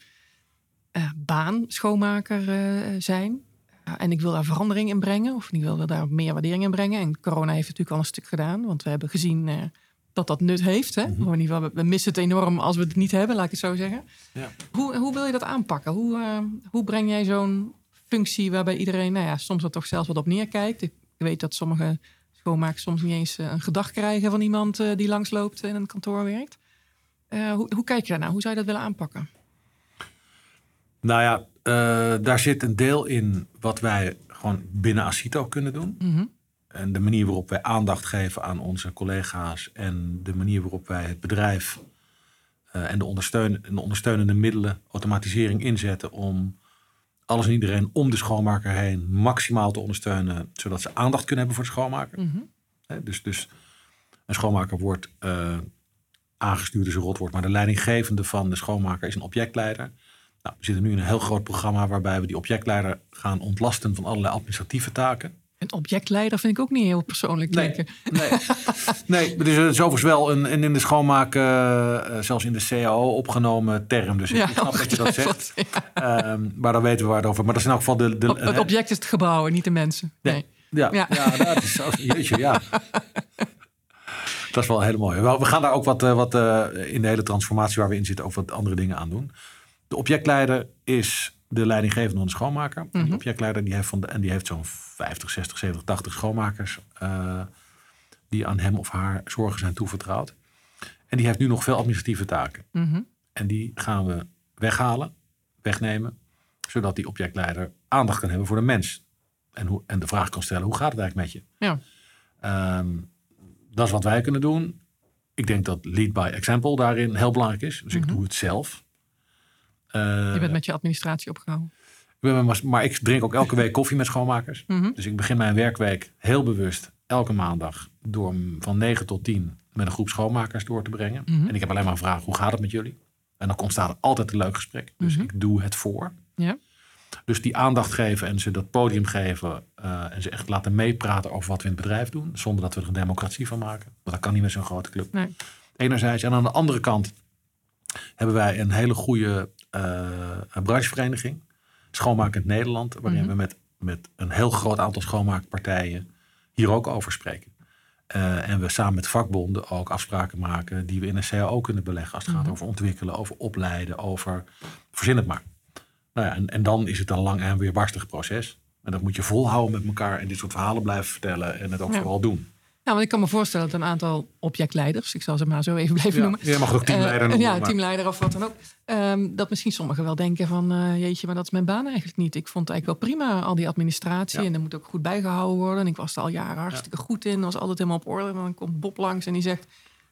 uh, baan, schoonmaker uh, zijn. en ik wil daar verandering in brengen, of ik wil daar meer waardering in brengen. En corona heeft natuurlijk al een stuk gedaan, want we hebben gezien dat dat nut heeft. Hè? Mm -hmm. in ieder geval, we missen het enorm als we het niet hebben, laat ik het zo zeggen. Ja. Hoe, hoe wil je dat aanpakken? Hoe, hoe breng jij zo'n functie waarbij iedereen nou ja, soms er toch zelfs wat op neerkijkt? Ik weet dat sommige schoonmakers soms niet eens een gedag krijgen van iemand die langsloopt in een kantoor werkt. Uh, hoe, hoe, kijk je daarnaar? Hoe zou je dat willen aanpakken? Nou ja, uh, daar zit een deel in wat wij gewoon binnen Asito kunnen doen. Mm -hmm. En de manier waarop wij aandacht geven aan onze collega's en de manier waarop wij het bedrijf uh, en de, ondersteun, de ondersteunende middelen, automatisering inzetten om alles en iedereen om de schoonmaker heen maximaal te ondersteunen, zodat ze aandacht kunnen hebben voor de schoonmaker. Mm -hmm. He, dus, dus een schoonmaker wordt uh, aangestuurd, is een rotwoord, maar de leidinggevende van de schoonmaker is een objectleider. Nou, we zitten nu in een heel groot programma waarbij we die objectleider gaan ontlasten van allerlei administratieve taken. Een objectleider vind ik ook niet heel persoonlijk klinken. Nee, nee. nee is overigens wel een, een in de schoonmaak, uh, zelfs in de CAO opgenomen term. Dus ik snap dat je dat zegt. Ja. Um, maar dan weten we waar het over. Maar dat is in elk geval de... de het object is het gebouw en niet de mensen. Nee. Ja, ja. ja dat is, jeetje, ja. Dat is wel heel mooi. We gaan daar ook wat, uh, wat in de hele transformatie waar we in zitten ook wat andere dingen aan doen. De objectleider is de leidinggevende van de schoonmaker. Mm -hmm. De mhm. objectleider die heeft, van de, en die heeft zo'n 50, 60, 70, 80 schoonmakers uh, die aan hem of haar zorgen zijn toevertrouwd. En die heeft nu nog veel administratieve taken. Mm -hmm. En die gaan we weghalen, wegnemen, zodat die objectleider aandacht kan hebben voor de mens. En, hoe, en de vraag kan stellen, hoe gaat het eigenlijk met je? Ja. Um, dat is wat wij kunnen doen. Ik denk dat lead by example daarin heel belangrijk is. Dus ik mhm. doe het zelf. Uh, je bent met je administratie opgehouden. Maar ik drink ook elke week koffie met schoonmakers. Mhm. Dus ik begin mijn werkweek heel bewust elke maandag door van 9 tot 10 met een groep schoonmakers door te brengen. Mhm. En ik heb alleen maar een vraag, hoe gaat het met jullie? En dan ontstaat er altijd een leuk gesprek. Dus ik doe het voor. Ja. Dus die aandacht geven en ze dat podium geven uh, en ze echt laten meepraten over wat we in het bedrijf doen, zonder dat we er een democratie van maken. Want dat kan niet met zo'n grote club. Nee. Enerzijds. En aan de andere kant hebben wij een hele goede uh, branchevereniging, Schoonmakend Nederland, waarin mhm. we met, met een heel groot aantal schoonmaakpartijen hier ook over spreken. Uh, en we samen met vakbonden ook afspraken maken die we in een CAO kunnen beleggen als het gaat mhm. over ontwikkelen, over opleiden, over verzin het maar. Nou ja, en, en dan is het een lang en weerbarstig proces. En dat moet je volhouden met elkaar en dit soort verhalen blijven vertellen en het ook vooral doen. Ja, want ik kan me voorstellen dat een aantal objectleiders, ik zal ze maar zo even blijven noemen. Je mag ook teamleider uh, noemen. Ja, teamleider of wat dan ook. Um, dat misschien sommigen wel denken van, uh, jeetje, maar dat is mijn baan eigenlijk niet. Ik vond het eigenlijk wel prima, al die administratie. En dat moet ook goed bijgehouden worden. En ik was er al jaren hartstikke goed in, was altijd helemaal op orde. En dan komt Bob langs en die zegt,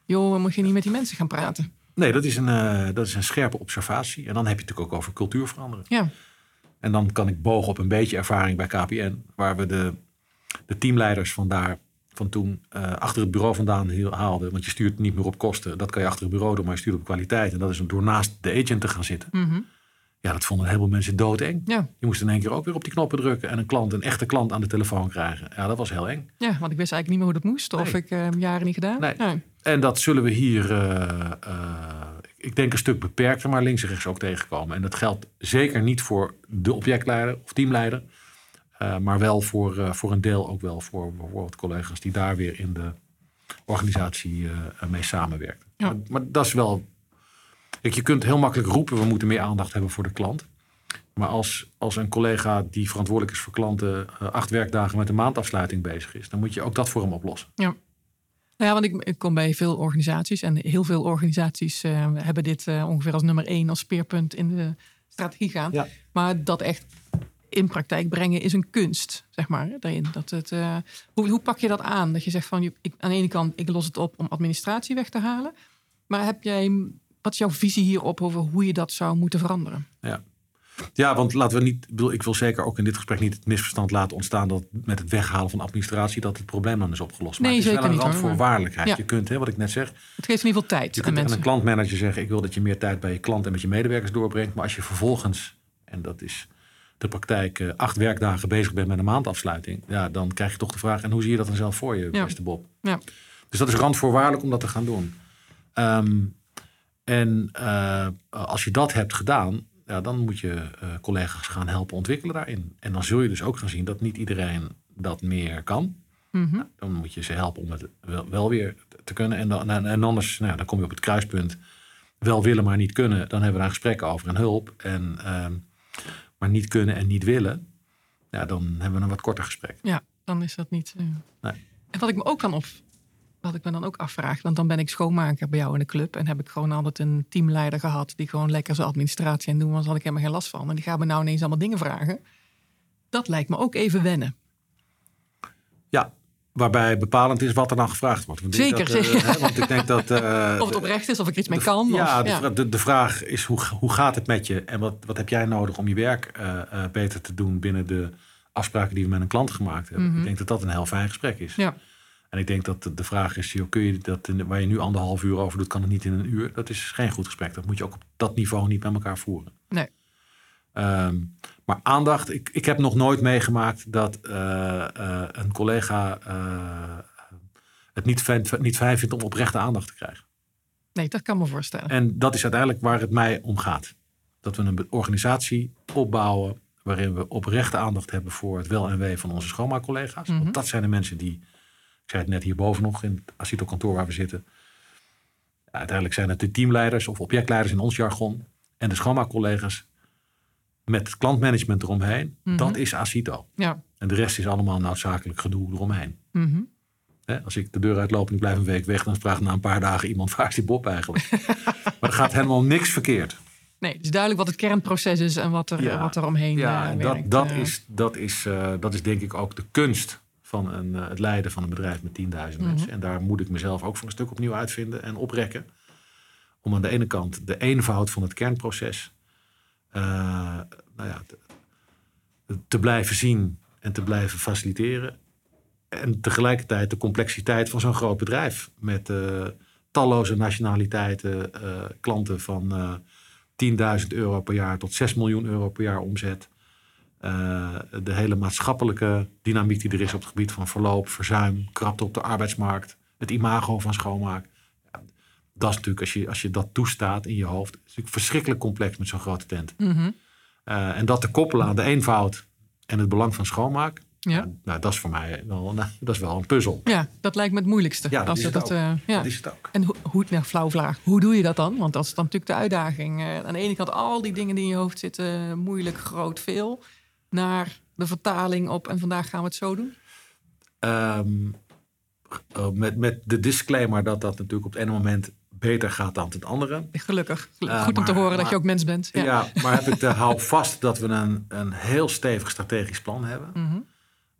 joh, moet je niet met die mensen gaan praten. Nee, dat is, een, uh, dat is een scherpe observatie. En dan heb je het natuurlijk ook over cultuur veranderen. Ja. En dan kan ik bogen op een beetje ervaring bij KPN, waar we de, de teamleiders van daar van toen uh, achter het bureau vandaan haalden. Want je stuurt niet meer op kosten. Dat kan je achter het bureau doen, maar je stuurt op kwaliteit. En dat is door naast de agent te gaan zitten. Mm -hmm. Ja, dat vonden heel veel mensen doodeng. Ja. Je moest in één keer ook weer op die knoppen drukken en een klant, een echte klant aan de telefoon krijgen. Ja, dat was heel eng. Ja, want ik wist eigenlijk niet meer hoe dat moest. Of ik uh, jaren niet gedaan. Nee. En dat zullen we hier, uh, ik denk een stuk beperkter, maar links en rechts ook tegenkomen. En dat geldt zeker niet voor de objectleider of teamleider. Maar wel voor, voor een deel ook wel voor bijvoorbeeld collega's die daar weer in de organisatie mee samenwerken. Ja. Maar, maar dat is wel je kunt heel makkelijk roepen, we moeten meer aandacht hebben voor de klant. Maar als, als een collega die verantwoordelijk is voor klanten acht werkdagen met een maandafsluiting bezig is, dan moet je ook dat voor hem oplossen. Ja. Nou ja, want ik, ik kom bij veel organisaties en heel veel organisaties uh, hebben dit uh, ongeveer als nummer één als speerpunt in de strategie gaan. Ja. Maar dat echt in praktijk brengen is een kunst, zeg maar. Daarin. Dat het, hoe, hoe pak je dat aan? Dat je zegt van, je, ik, aan de ene kant, ik los het op om administratie weg te halen. Maar heb jij wat is jouw visie hierop over hoe je dat zou moeten veranderen? Ja. Ja, want laten we niet. Ik wil zeker ook in dit gesprek niet het misverstand laten ontstaan dat met het weghalen van administratie dat het probleem dan is opgelost. Maar nee, het is wel een randvoorwaardelijkheid. Ja. Je kunt, hè, wat ik net zeg. Het geeft in ieder geval tijd. Je kunt aan een klantmanager zeggen: ik wil dat je meer tijd bij je klant en met je medewerkers doorbrengt. Maar als je vervolgens, en dat is de praktijk, eh, acht werkdagen bezig bent met een maandafsluiting, ja, dan krijg je toch de vraag: en hoe zie je dat dan zelf voor je, ja. beste Bob? Ja. Dus dat is randvoorwaardelijk om dat te gaan doen. Um, en uh, als je dat hebt gedaan, ja, dan moet je uh, collega's gaan helpen ontwikkelen daarin. En dan zul je dus ook gaan zien dat niet iedereen dat meer kan. Mm -hmm. nou, dan moet je ze helpen om het wel, wel weer te kunnen. En, dan, en anders, nou, dan kom je op het kruispunt. Wel willen, maar niet kunnen. Dan hebben we daar gesprekken over en hulp. En, uh, maar niet kunnen en niet willen. Ja, dan hebben we een wat korter gesprek. Ja, dan is dat niet. Uh... Nee. En wat ik me ook kan op, wat ik me dan ook afvraag, want dan ben ik schoonmaker bij jou in de club en heb ik gewoon altijd een teamleider gehad die gewoon lekker zijn administratie en doen was, had ik helemaal geen last van. En die gaat me nou ineens allemaal dingen vragen. Dat lijkt me ook even wennen. Ja, waarbij bepalend is wat er dan gevraagd wordt. Want zeker, dat, zeker. Uh, want ik denk dat. Uh, of het oprecht is, of ik iets mee kan. Ja, of, ja. De, de, vraag is hoe, hoe gaat het met je en wat, wat heb jij nodig om je werk uh, beter te doen binnen de afspraken die we met een klant gemaakt hebben. Mm -hmm. Ik denk dat dat een heel fijn gesprek is. Ja. En ik denk dat de vraag is, joh, kun je dat in, waar je nu anderhalf uur over doet, kan het niet in een uur? Dat is geen goed gesprek. Dat moet je ook op dat niveau niet met elkaar voeren. Nee. Ehm, maar aandacht, ik, ik heb nog nooit meegemaakt dat eh, eh, een collega eh, het niet fijn, niet fijn vindt om oprechte aandacht te krijgen. Nee, dat kan me voorstellen. En dat is uiteindelijk waar het mij om gaat. Dat we een organisatie opbouwen waarin we oprechte aandacht hebben voor het wel en wee van onze schoonmaakcollega's. Mhm. Want dat zijn de mensen die, ik zei het net hierboven nog in het Asito kantoor waar we zitten. Uiteindelijk zijn het de teamleiders of objectleiders in ons jargon. En de schoonmaakcollega's met het klantmanagement eromheen. Mhm. Dat is Asito. Ja. En de rest is allemaal noodzakelijk gedoe eromheen. Mhm. Als ik de deur uitloop en ik blijf een week weg, dan vraagt na een paar dagen iemand: waar is die Bob eigenlijk? maar er gaat helemaal niks verkeerd. Nee, het is duidelijk wat het kernproces is en wat er, Ja. wat er omheen Ja, eh, dat, dat, eh. is, dat, is, eh, dat is denk ik ook de kunst van een, het leiden van een bedrijf met 10.000 Mhm. mensen. En daar moet ik mezelf ook voor een stuk opnieuw uitvinden en oprekken. Om aan de ene kant de eenvoud van het kernproces nou ja, te, blijven zien en te blijven faciliteren. En tegelijkertijd de complexiteit van zo'n groot bedrijf. Met eh, talloze nationaliteiten, eh, klanten van eh 10.000 euro per jaar tot 6 miljoen euro per jaar omzet. Eh, de hele maatschappelijke dynamiek die er is op het gebied van verloop, verzuim, krapte op de arbeidsmarkt, het imago van schoonmaak. Dat is natuurlijk, als je, als je dat toestaat in je hoofd, is natuurlijk verschrikkelijk complex met zo'n grote tent. Mhm. Eh, en dat te koppelen aan de eenvoud en het belang van schoonmaak, Ja. nou, dat is voor mij wel, nou, dat is wel een puzzel. ja, dat lijkt me het moeilijkste. Ja, dat Als is het dat, ook. eh, ja. Dat is het ook. En hoe, hoe, nou, flauw vraag, hoe doe je dat dan? Want dat is dan natuurlijk de uitdaging. Eh, aan de ene kant al die dingen die in je hoofd zitten, moeilijk, groot, veel. Naar de vertaling op en vandaag gaan we het zo doen. Ehm, eh, met, met de disclaimer dat dat natuurlijk op het ene moment beter gaat dan het andere. Gelukkig. Eh, Goed om te maar- horen dat je ook mens bent. Ja, Ja. maar heb ik de, hou vast dat we een, een heel stevig strategisch plan hebben. Mhm.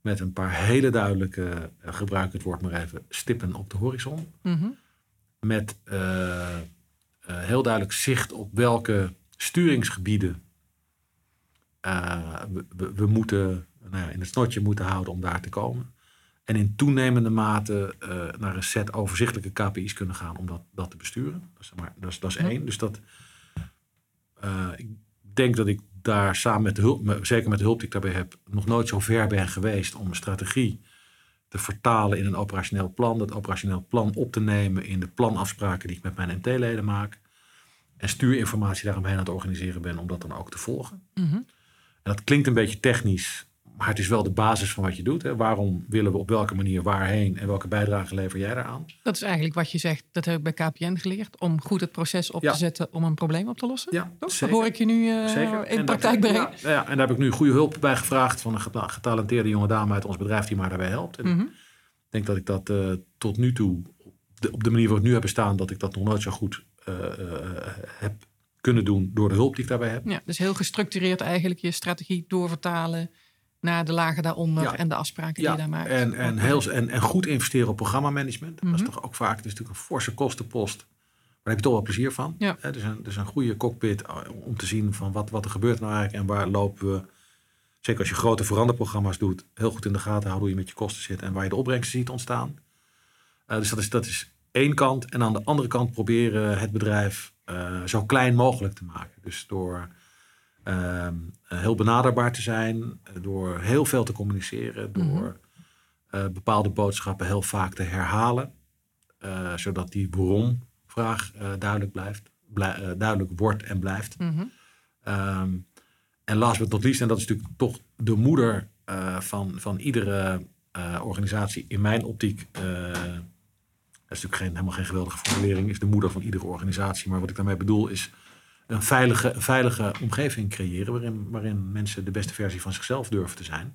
Met een paar hele duidelijke, eh, gebruik het woord maar even, stippen op de horizon. Mhm. Met eh, heel duidelijk zicht op welke sturingsgebieden we, we, we moeten nou ja, in het snotje moeten houden om daar te komen. En in toenemende mate eh, naar een set overzichtelijke KPI's kunnen gaan om dat, dat te besturen. Dat is, maar, dat is, dat is Ja. één. Dus dat, eh, ik denk dat ik daar samen met de hulp, zeker met de hulp die ik daarbij heb, nog nooit zo ver ben geweest om een strategie te vertalen in een operationeel plan. Dat operationeel plan op te nemen in de planafspraken die ik met mijn MT-leden maak. En stuurinformatie daaromheen aan het organiseren ben om dat dan ook te volgen. Mhm. En dat klinkt een beetje technisch, maar het is wel de basis van wat je doet. Hè. Waarom willen we op welke manier waarheen en welke bijdrage lever jij daaraan? Dat is eigenlijk wat je zegt, dat heb ik bij KPN geleerd. Om goed het proces op Ja. te zetten om een probleem op te lossen. Ja, Toch? Dat hoor ik je nu eh, Zeker. in praktijk brengen. Ja, ja, en daar heb ik nu goede hulp bij gevraagd van een geta- getalenteerde jonge dame uit ons bedrijf die mij daarbij helpt. En Mhm. ik denk dat ik dat eh, tot nu toe, op de, op de manier waarop ik nu heb bestaan, dat ik dat nog nooit zo goed eh, heb kunnen doen door de hulp die ik daarbij heb. Ja, dus heel gestructureerd eigenlijk je strategie doorvertalen naar de lagen daaronder Ja. en de afspraken die je daar maakt. en, en, heel, en, en goed investeren op programmamanagement. Dat Mhm. is toch ook vaak het is natuurlijk een forse kostenpost. Maar daar heb je toch wel plezier van. Ja. Dus, een, dus een goede cockpit eh, om te zien van wat, wat er gebeurt nou eigenlijk en waar lopen we. Zeker als je grote veranderprogramma's doet, heel goed in de gaten houden hoe je met je kosten zit en waar je de opbrengsten ziet ontstaan. Eh, dus dat is, dat is één kant. En aan de andere kant proberen het bedrijf eh, zo klein mogelijk te maken. Dus door heel benaderbaar te zijn, eh, door heel veel te communiceren, door eh, bepaalde boodschappen heel vaak te herhalen, eh, zodat die waarom-vraag duidelijk blijft, blij- duidelijk wordt en blijft. Mhm. Ehm, en last but not least, en dat is natuurlijk toch de moeder van, van iedere organisatie, in mijn optiek, dat is natuurlijk geen, helemaal geen geweldige formulering, is de moeder van iedere organisatie. Maar wat ik daarmee bedoel is een veilige, veilige omgeving creëren waarin, waarin mensen de beste versie van zichzelf durven te zijn.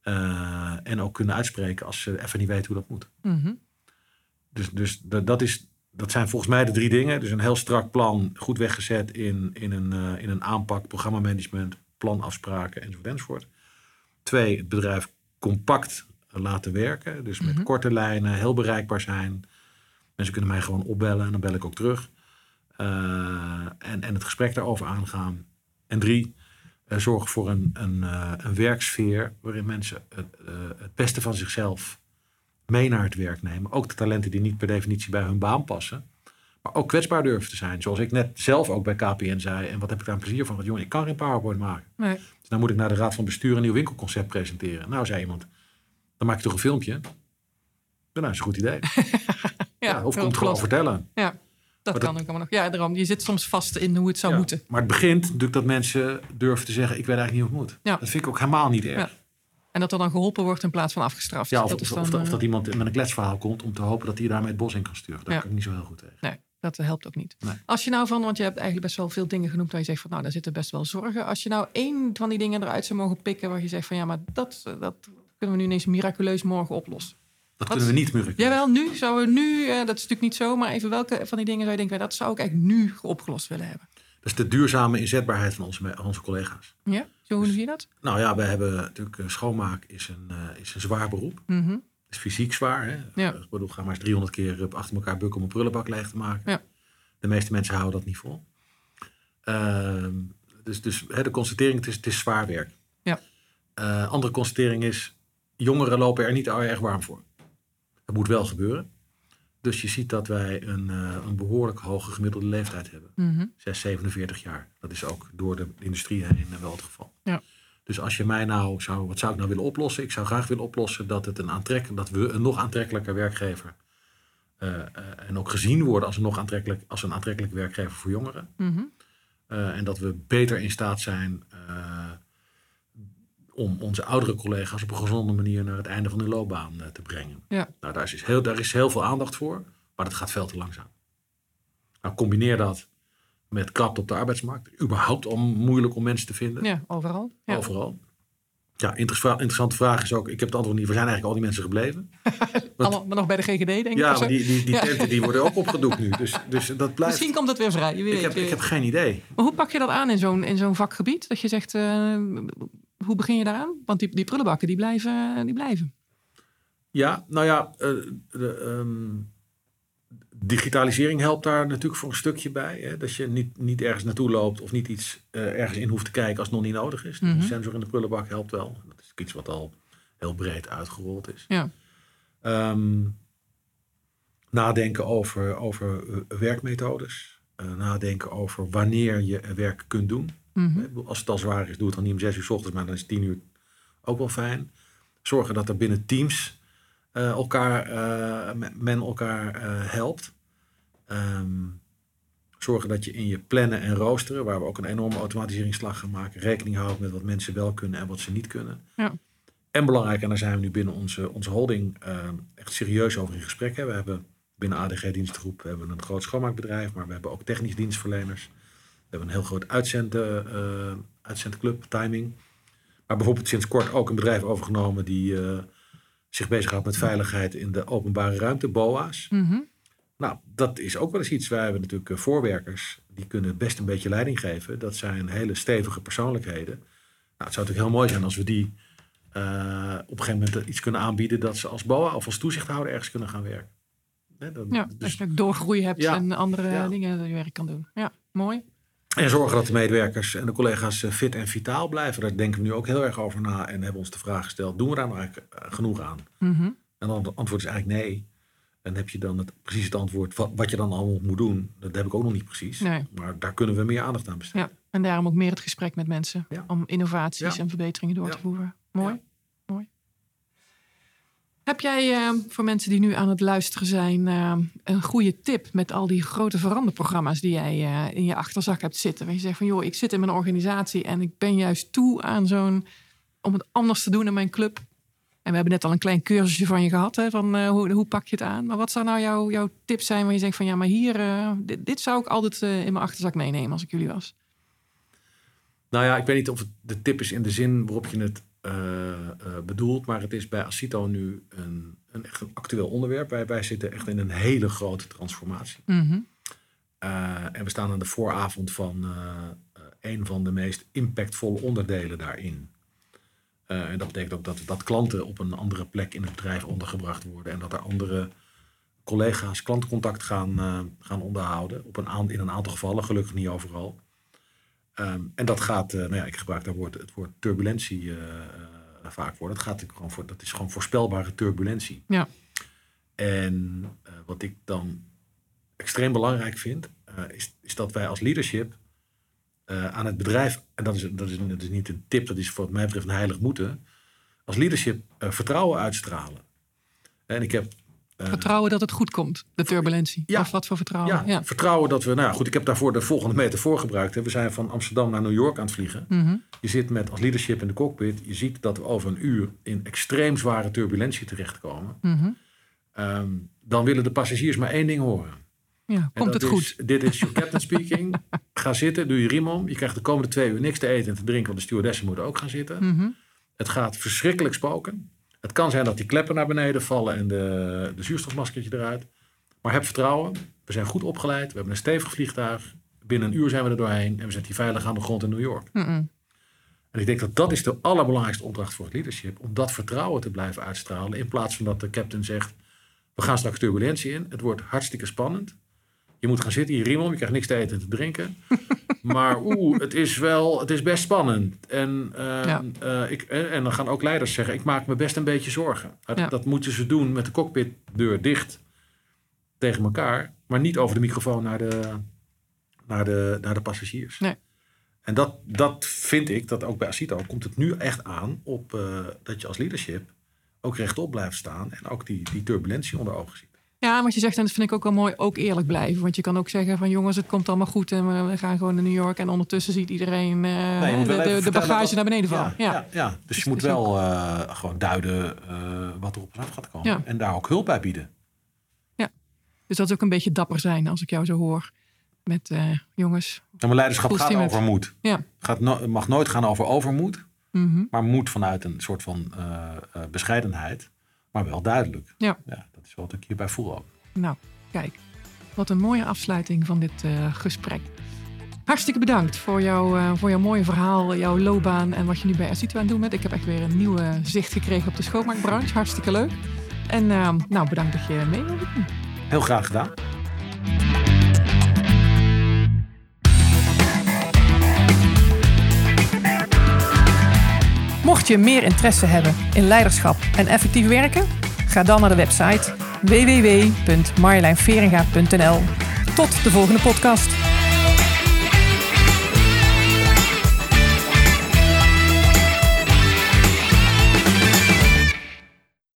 Eh, en ook kunnen uitspreken als ze even niet weten hoe dat moet. Mhm. Dus, dus dat, dat, is, dat zijn volgens mij de drie dingen. Dus een heel strak plan, goed weggezet in, in, een, eh, in een aanpak, programmamanagement, planafspraken enzovoort enzovoort. Twee, het bedrijf compact laten werken. Dus met Mhm. korte lijnen, heel bereikbaar zijn. Mensen kunnen mij gewoon opbellen en dan bel ik ook terug. Eh, en, en het gesprek daarover aangaan. En drie, eh, zorg voor een, een, eh, een werksfeer waarin mensen het, het beste van zichzelf mee naar het werk nemen. Ook de talenten die niet per definitie bij hun baan passen. Maar ook kwetsbaar durven te zijn. Zoals ik net zelf ook bij KPN zei. En wat heb ik daar een plezier van? Want jongen, ik kan geen PowerPoint maken. Nee. Dus dan moet ik naar de Raad van Bestuur een nieuw winkelconcept presenteren. Nou, zei iemand, dan maak je toch een filmpje? Nou, dat is een goed idee. ja, of heel komt gewoon klopt. vertellen. Ja, dat kan dat- ook allemaal nog. Ja, daarom. Je zit soms vast in hoe het zou Ja. moeten. Maar het begint natuurlijk dat mensen durven te zeggen, ik weet eigenlijk niet hoe het moet. Ja. Dat vind ik ook helemaal niet erg. Ja. En dat er dan geholpen wordt in plaats van afgestraft. Ja, of, dat of, of eh, dat iemand met een kletsverhaal komt om te hopen dat hij daarmee het bos in kan sturen. Daar kan ik niet zo heel goed tegen. Nee, dat helpt ook niet. Nee. Als je nou van, want je hebt eigenlijk best wel veel dingen genoemd waar je zegt van nou, daar zitten best wel zorgen. Als je nou één van die dingen eruit zou mogen pikken waar je zegt van ja, maar dat, eh, dat kunnen we nu ineens miraculeus morgen oplossen. Dat Wat? kunnen we niet meer. Jawel, nu zouden we nu, eh, dat is natuurlijk niet zo, maar even welke van die dingen zou je denken, dat zou ik eigenlijk nu opgelost willen hebben? Dat is de duurzame inzetbaarheid van onze, onze collega's. Ja, zo hoe zie je dat? Nou ja, we hebben natuurlijk eh, schoonmaak is een, eh, is een zwaar beroep. Het is fysiek zwaar. Hè? Ja. Ik bedoel, ga maar eens 300 keer achter elkaar bukken om een prullenbak leeg te maken. Ja. De meeste mensen houden dat niet vol. Ehm, dus dus hè, de constatering, het is, het is zwaar werk. Ja. Andere constatering is, jongeren lopen er niet erg warm voor. Dat moet wel gebeuren. Dus je ziet dat wij een, eh, een behoorlijk hoge gemiddelde leeftijd hebben. Mhm. 6, 47 jaar. Dat is ook door de industrie heen eh, wel het geval. Ja. Dus als je mij nou zou, wat zou ik nou willen oplossen? Ik zou graag willen oplossen dat, het een aantrek, dat we een nog aantrekkelijker werkgever eh, en ook gezien worden als een nog aantrekkelijk, als een aantrekkelijk werkgever voor jongeren. Mhm. En dat we beter in staat zijn om onze oudere collega's op een gezonde manier naar het einde van hun loopbaan eh, te brengen. Ja. Nou, daar is, heel, daar is heel veel aandacht voor, maar dat gaat veel te langzaam. Nou, combineer dat met krapte op de arbeidsmarkt. Überhaupt om, moeilijk om mensen te vinden. Ja, overal. Ja. Overal. Ja, interessa- interessante vraag is ook, ik heb het antwoord niet, waar zijn eigenlijk al die mensen gebleven? Allemaal maar nog bij de GGD, denk ik. Ja, maar die, die, die Ja. tenten die worden ook opgedoekt nu. Dus, dus dat blijft. Misschien komt het weer vrij. Je weet, ik, heb, je- ik heb geen idee. Maar hoe pak je dat aan in zo'n, in zo'n vakgebied? Dat je zegt, eh, hoe begin je daaraan? Want die, die prullenbakken, die blijven, die blijven. Ja, nou ja, eh, de, ehm, digitalisering helpt daar natuurlijk voor een stukje bij. Hè? Dat je niet, niet ergens naartoe loopt of niet iets eh, ergens in hoeft te kijken als het nog niet nodig is. Mhm. Een sensor in de prullenbak helpt wel. Dat is iets wat al heel breed uitgerold is. Ja. Ehm, nadenken over, over eh, werkmethodes. Nadenken over wanneer je werk kunt doen. Mhm. Als het al zwaar is, doe het dan niet om zes uur s ochtends, maar dan is tien uur ook wel fijn. Zorgen dat er binnen teams eh, elkaar, eh, men- elkaar eh, helpt. Ehm, zorgen dat je in je plannen en roosteren, waar we ook een enorme automatiseringsslag gaan maken, rekening houdt met wat mensen wel kunnen en wat ze niet kunnen. Ja. En belangrijk, en daar zijn we nu binnen onze, onze holding echt serieus over in gesprek. Hè. We hebben binnen ADG dienstgroep we hebben een groot schoonmaakbedrijf, maar we hebben ook technisch dienstverleners. We hebben een heel groot uitzend, eh, uitzendclub, timing. Maar bijvoorbeeld sinds kort ook een bedrijf overgenomen die eh, zich bezighoudt met veiligheid in de openbare ruimte, BOA's. Mhm. Nou, dat is ook wel eens iets. Wij hebben natuurlijk eh, voorwerkers, die kunnen best een beetje leiding geven. Dat zijn hele stevige persoonlijkheden. Nou, het zou natuurlijk heel mooi zijn als we die op een gegeven moment iets kunnen aanbieden dat ze als BOA of als toezichthouder ergens kunnen gaan werken. Dat- Ja, als dus, je ook doorgroei hebt Ja. en andere Ja. dingen dat je werk kan doen. Ja, mooi. En zorgen dat de medewerkers en de collega's eh, fit en vitaal blijven. Daar denken we nu ook heel erg over na en hebben ons de vraag gesteld: doen we daar nou eigenlijk eh, genoeg aan? Mhm. En dan het antwoord is eigenlijk nee. En heb je dan het, precies het antwoord wat, wat je dan allemaal moet doen. Dat heb ik ook nog niet precies. Nee. Maar daar kunnen we meer aandacht aan besteden. Ja, en daarom ook meer het gesprek met mensen. Ja. Om innovaties Ja. en verbeteringen door te voeren. Mooi. Heb jij eh, voor mensen die nu aan het luisteren zijn eh, een goede tip met al die grote veranderprogramma's die jij eh, in je achterzak hebt zitten? Waar je zegt van joh, ik zit in mijn organisatie en ik ben juist toe aan zo'n om het anders te doen in mijn club. En we hebben net al een klein cursusje van je gehad, hè, van eh, hoe, hoe pak je het aan. Maar wat zou nou jouw, jouw tip zijn waar je zegt van ja, maar hier, eh, dit, dit zou ik altijd in mijn achterzak meenemen als ik jullie was? Nou ja, ik weet niet of het de tip is in de zin waarop je het eh, eh, bedoelt. Maar het is bij Acito nu een, een echt een actueel onderwerp. Wij, wij zitten echt in een hele grote transformatie. Mhm. Eh, en we staan aan de vooravond van een van de meest impactvolle onderdelen daarin. En dat betekent ook dat, dat klanten op een andere plek in het bedrijf ondergebracht worden. En dat er andere collega's klantcontact gaan, gaan onderhouden. Op een in een aantal gevallen, gelukkig niet overal. Ehm, en dat gaat, eh, nou ja, ik gebruik daar woord, het woord turbulentie eh, eh, vaak voor. Dat, gaat gewoon voor. dat is gewoon voorspelbare turbulentie. Ja. En wat ik dan extreem belangrijk vind, is, is dat wij als leadership aan het bedrijf, en dat is, dat, is, dat is niet een tip, dat is voor mij betreft een heilig moeten, als leadership vertrouwen uitstralen. En ik heb Vertrouwen dat het goed komt, de turbulentie. Ja. Of wat voor vertrouwen. ja, Ja. vertrouwen dat we, nou goed, ik heb daarvoor de volgende metafoor gebruikt. Hè. We zijn van Amsterdam naar New York aan het vliegen. Mhm. Je zit met als leadership in de cockpit. Je ziet dat we over een uur in extreem zware turbulentie terechtkomen. Mhm. Ehm, dan willen de passagiers maar één ding horen. Ja, komt het goed? Dit is your captain speaking. Ga zitten, doe je riem om. Je krijgt de komende twee uur niks te eten en te drinken, want de stewardessen moeten ook gaan zitten. Mhm. Het gaat verschrikkelijk spoken. Het kan zijn dat die kleppen naar beneden vallen en de, de zuurstofmaskertje eruit. Maar heb vertrouwen. We zijn goed opgeleid. We hebben een stevig vliegtuig. Binnen een uur zijn we er doorheen. En we zetten hier veilig aan de grond in New York. En ik denk dat dat is de allerbelangrijkste opdracht voor het leadership. Om dat vertrouwen te blijven uitstralen. In plaats van dat de captain zegt. We gaan straks turbulentie in. Het wordt hartstikke spannend. Je moet gaan zitten, je riem. Je krijgt niks te eten en te drinken. maar oeh, het is wel, het is best spannend. En, ehm, Ja. eh, ik, en, dan gaan ook leiders zeggen, ik maak me best een beetje zorgen. Dat, Ja. dat moeten ze doen met de cockpitdeur dicht tegen elkaar. Maar niet over de microfoon naar de, naar de, naar de passagiers. Nee. En dat, dat vind ik, dat ook bij Acito komt het nu echt aan op eh, dat je als leadership ook rechtop blijft staan. En ook die, die turbulentie onder ogen ziet. Ja, wat je zegt, en dat vind ik ook wel mooi, ook eerlijk blijven. Want je kan ook zeggen van jongens, het komt allemaal goed en we, gaan gewoon naar New York. En ondertussen ziet iedereen eh, Nee, de, de, bagage dat- naar beneden vallen. Ja, Ja, ja. ja. dus Dus je moet wel eh, gewoon duiden eh, wat er op af gaat komen. Ja. En daar ook hulp bij bieden. Dus dat is ook een beetje dapper zijn als ik jou zo hoor. Met jongens. En mijn leiderschap gaat over moed. Ja. Gaat no- mag nooit gaan over overmoed. Mhm. Maar moed vanuit een soort van bescheidenheid. Maar wel duidelijk. Ja. Dat is wat ik hierbij voel ook. Nou, kijk. Wat een mooie afsluiting van dit eh, gesprek. Hartstikke bedankt voor, jou, eh, voor jouw mooie verhaal, jouw loopbaan en wat je nu bij Acito aan het doen bent. Ik heb echt weer een nieuwe zicht gekregen op de schoonmaakbranche. Hartstikke leuk. En eh, nou, bedankt dat je mee wilde doen. Heel graag gedaan. Mocht je meer interesse hebben in leiderschap en effectief werken, ga dan naar de website www.marjolijnveringa.nl. Tot de volgende podcast.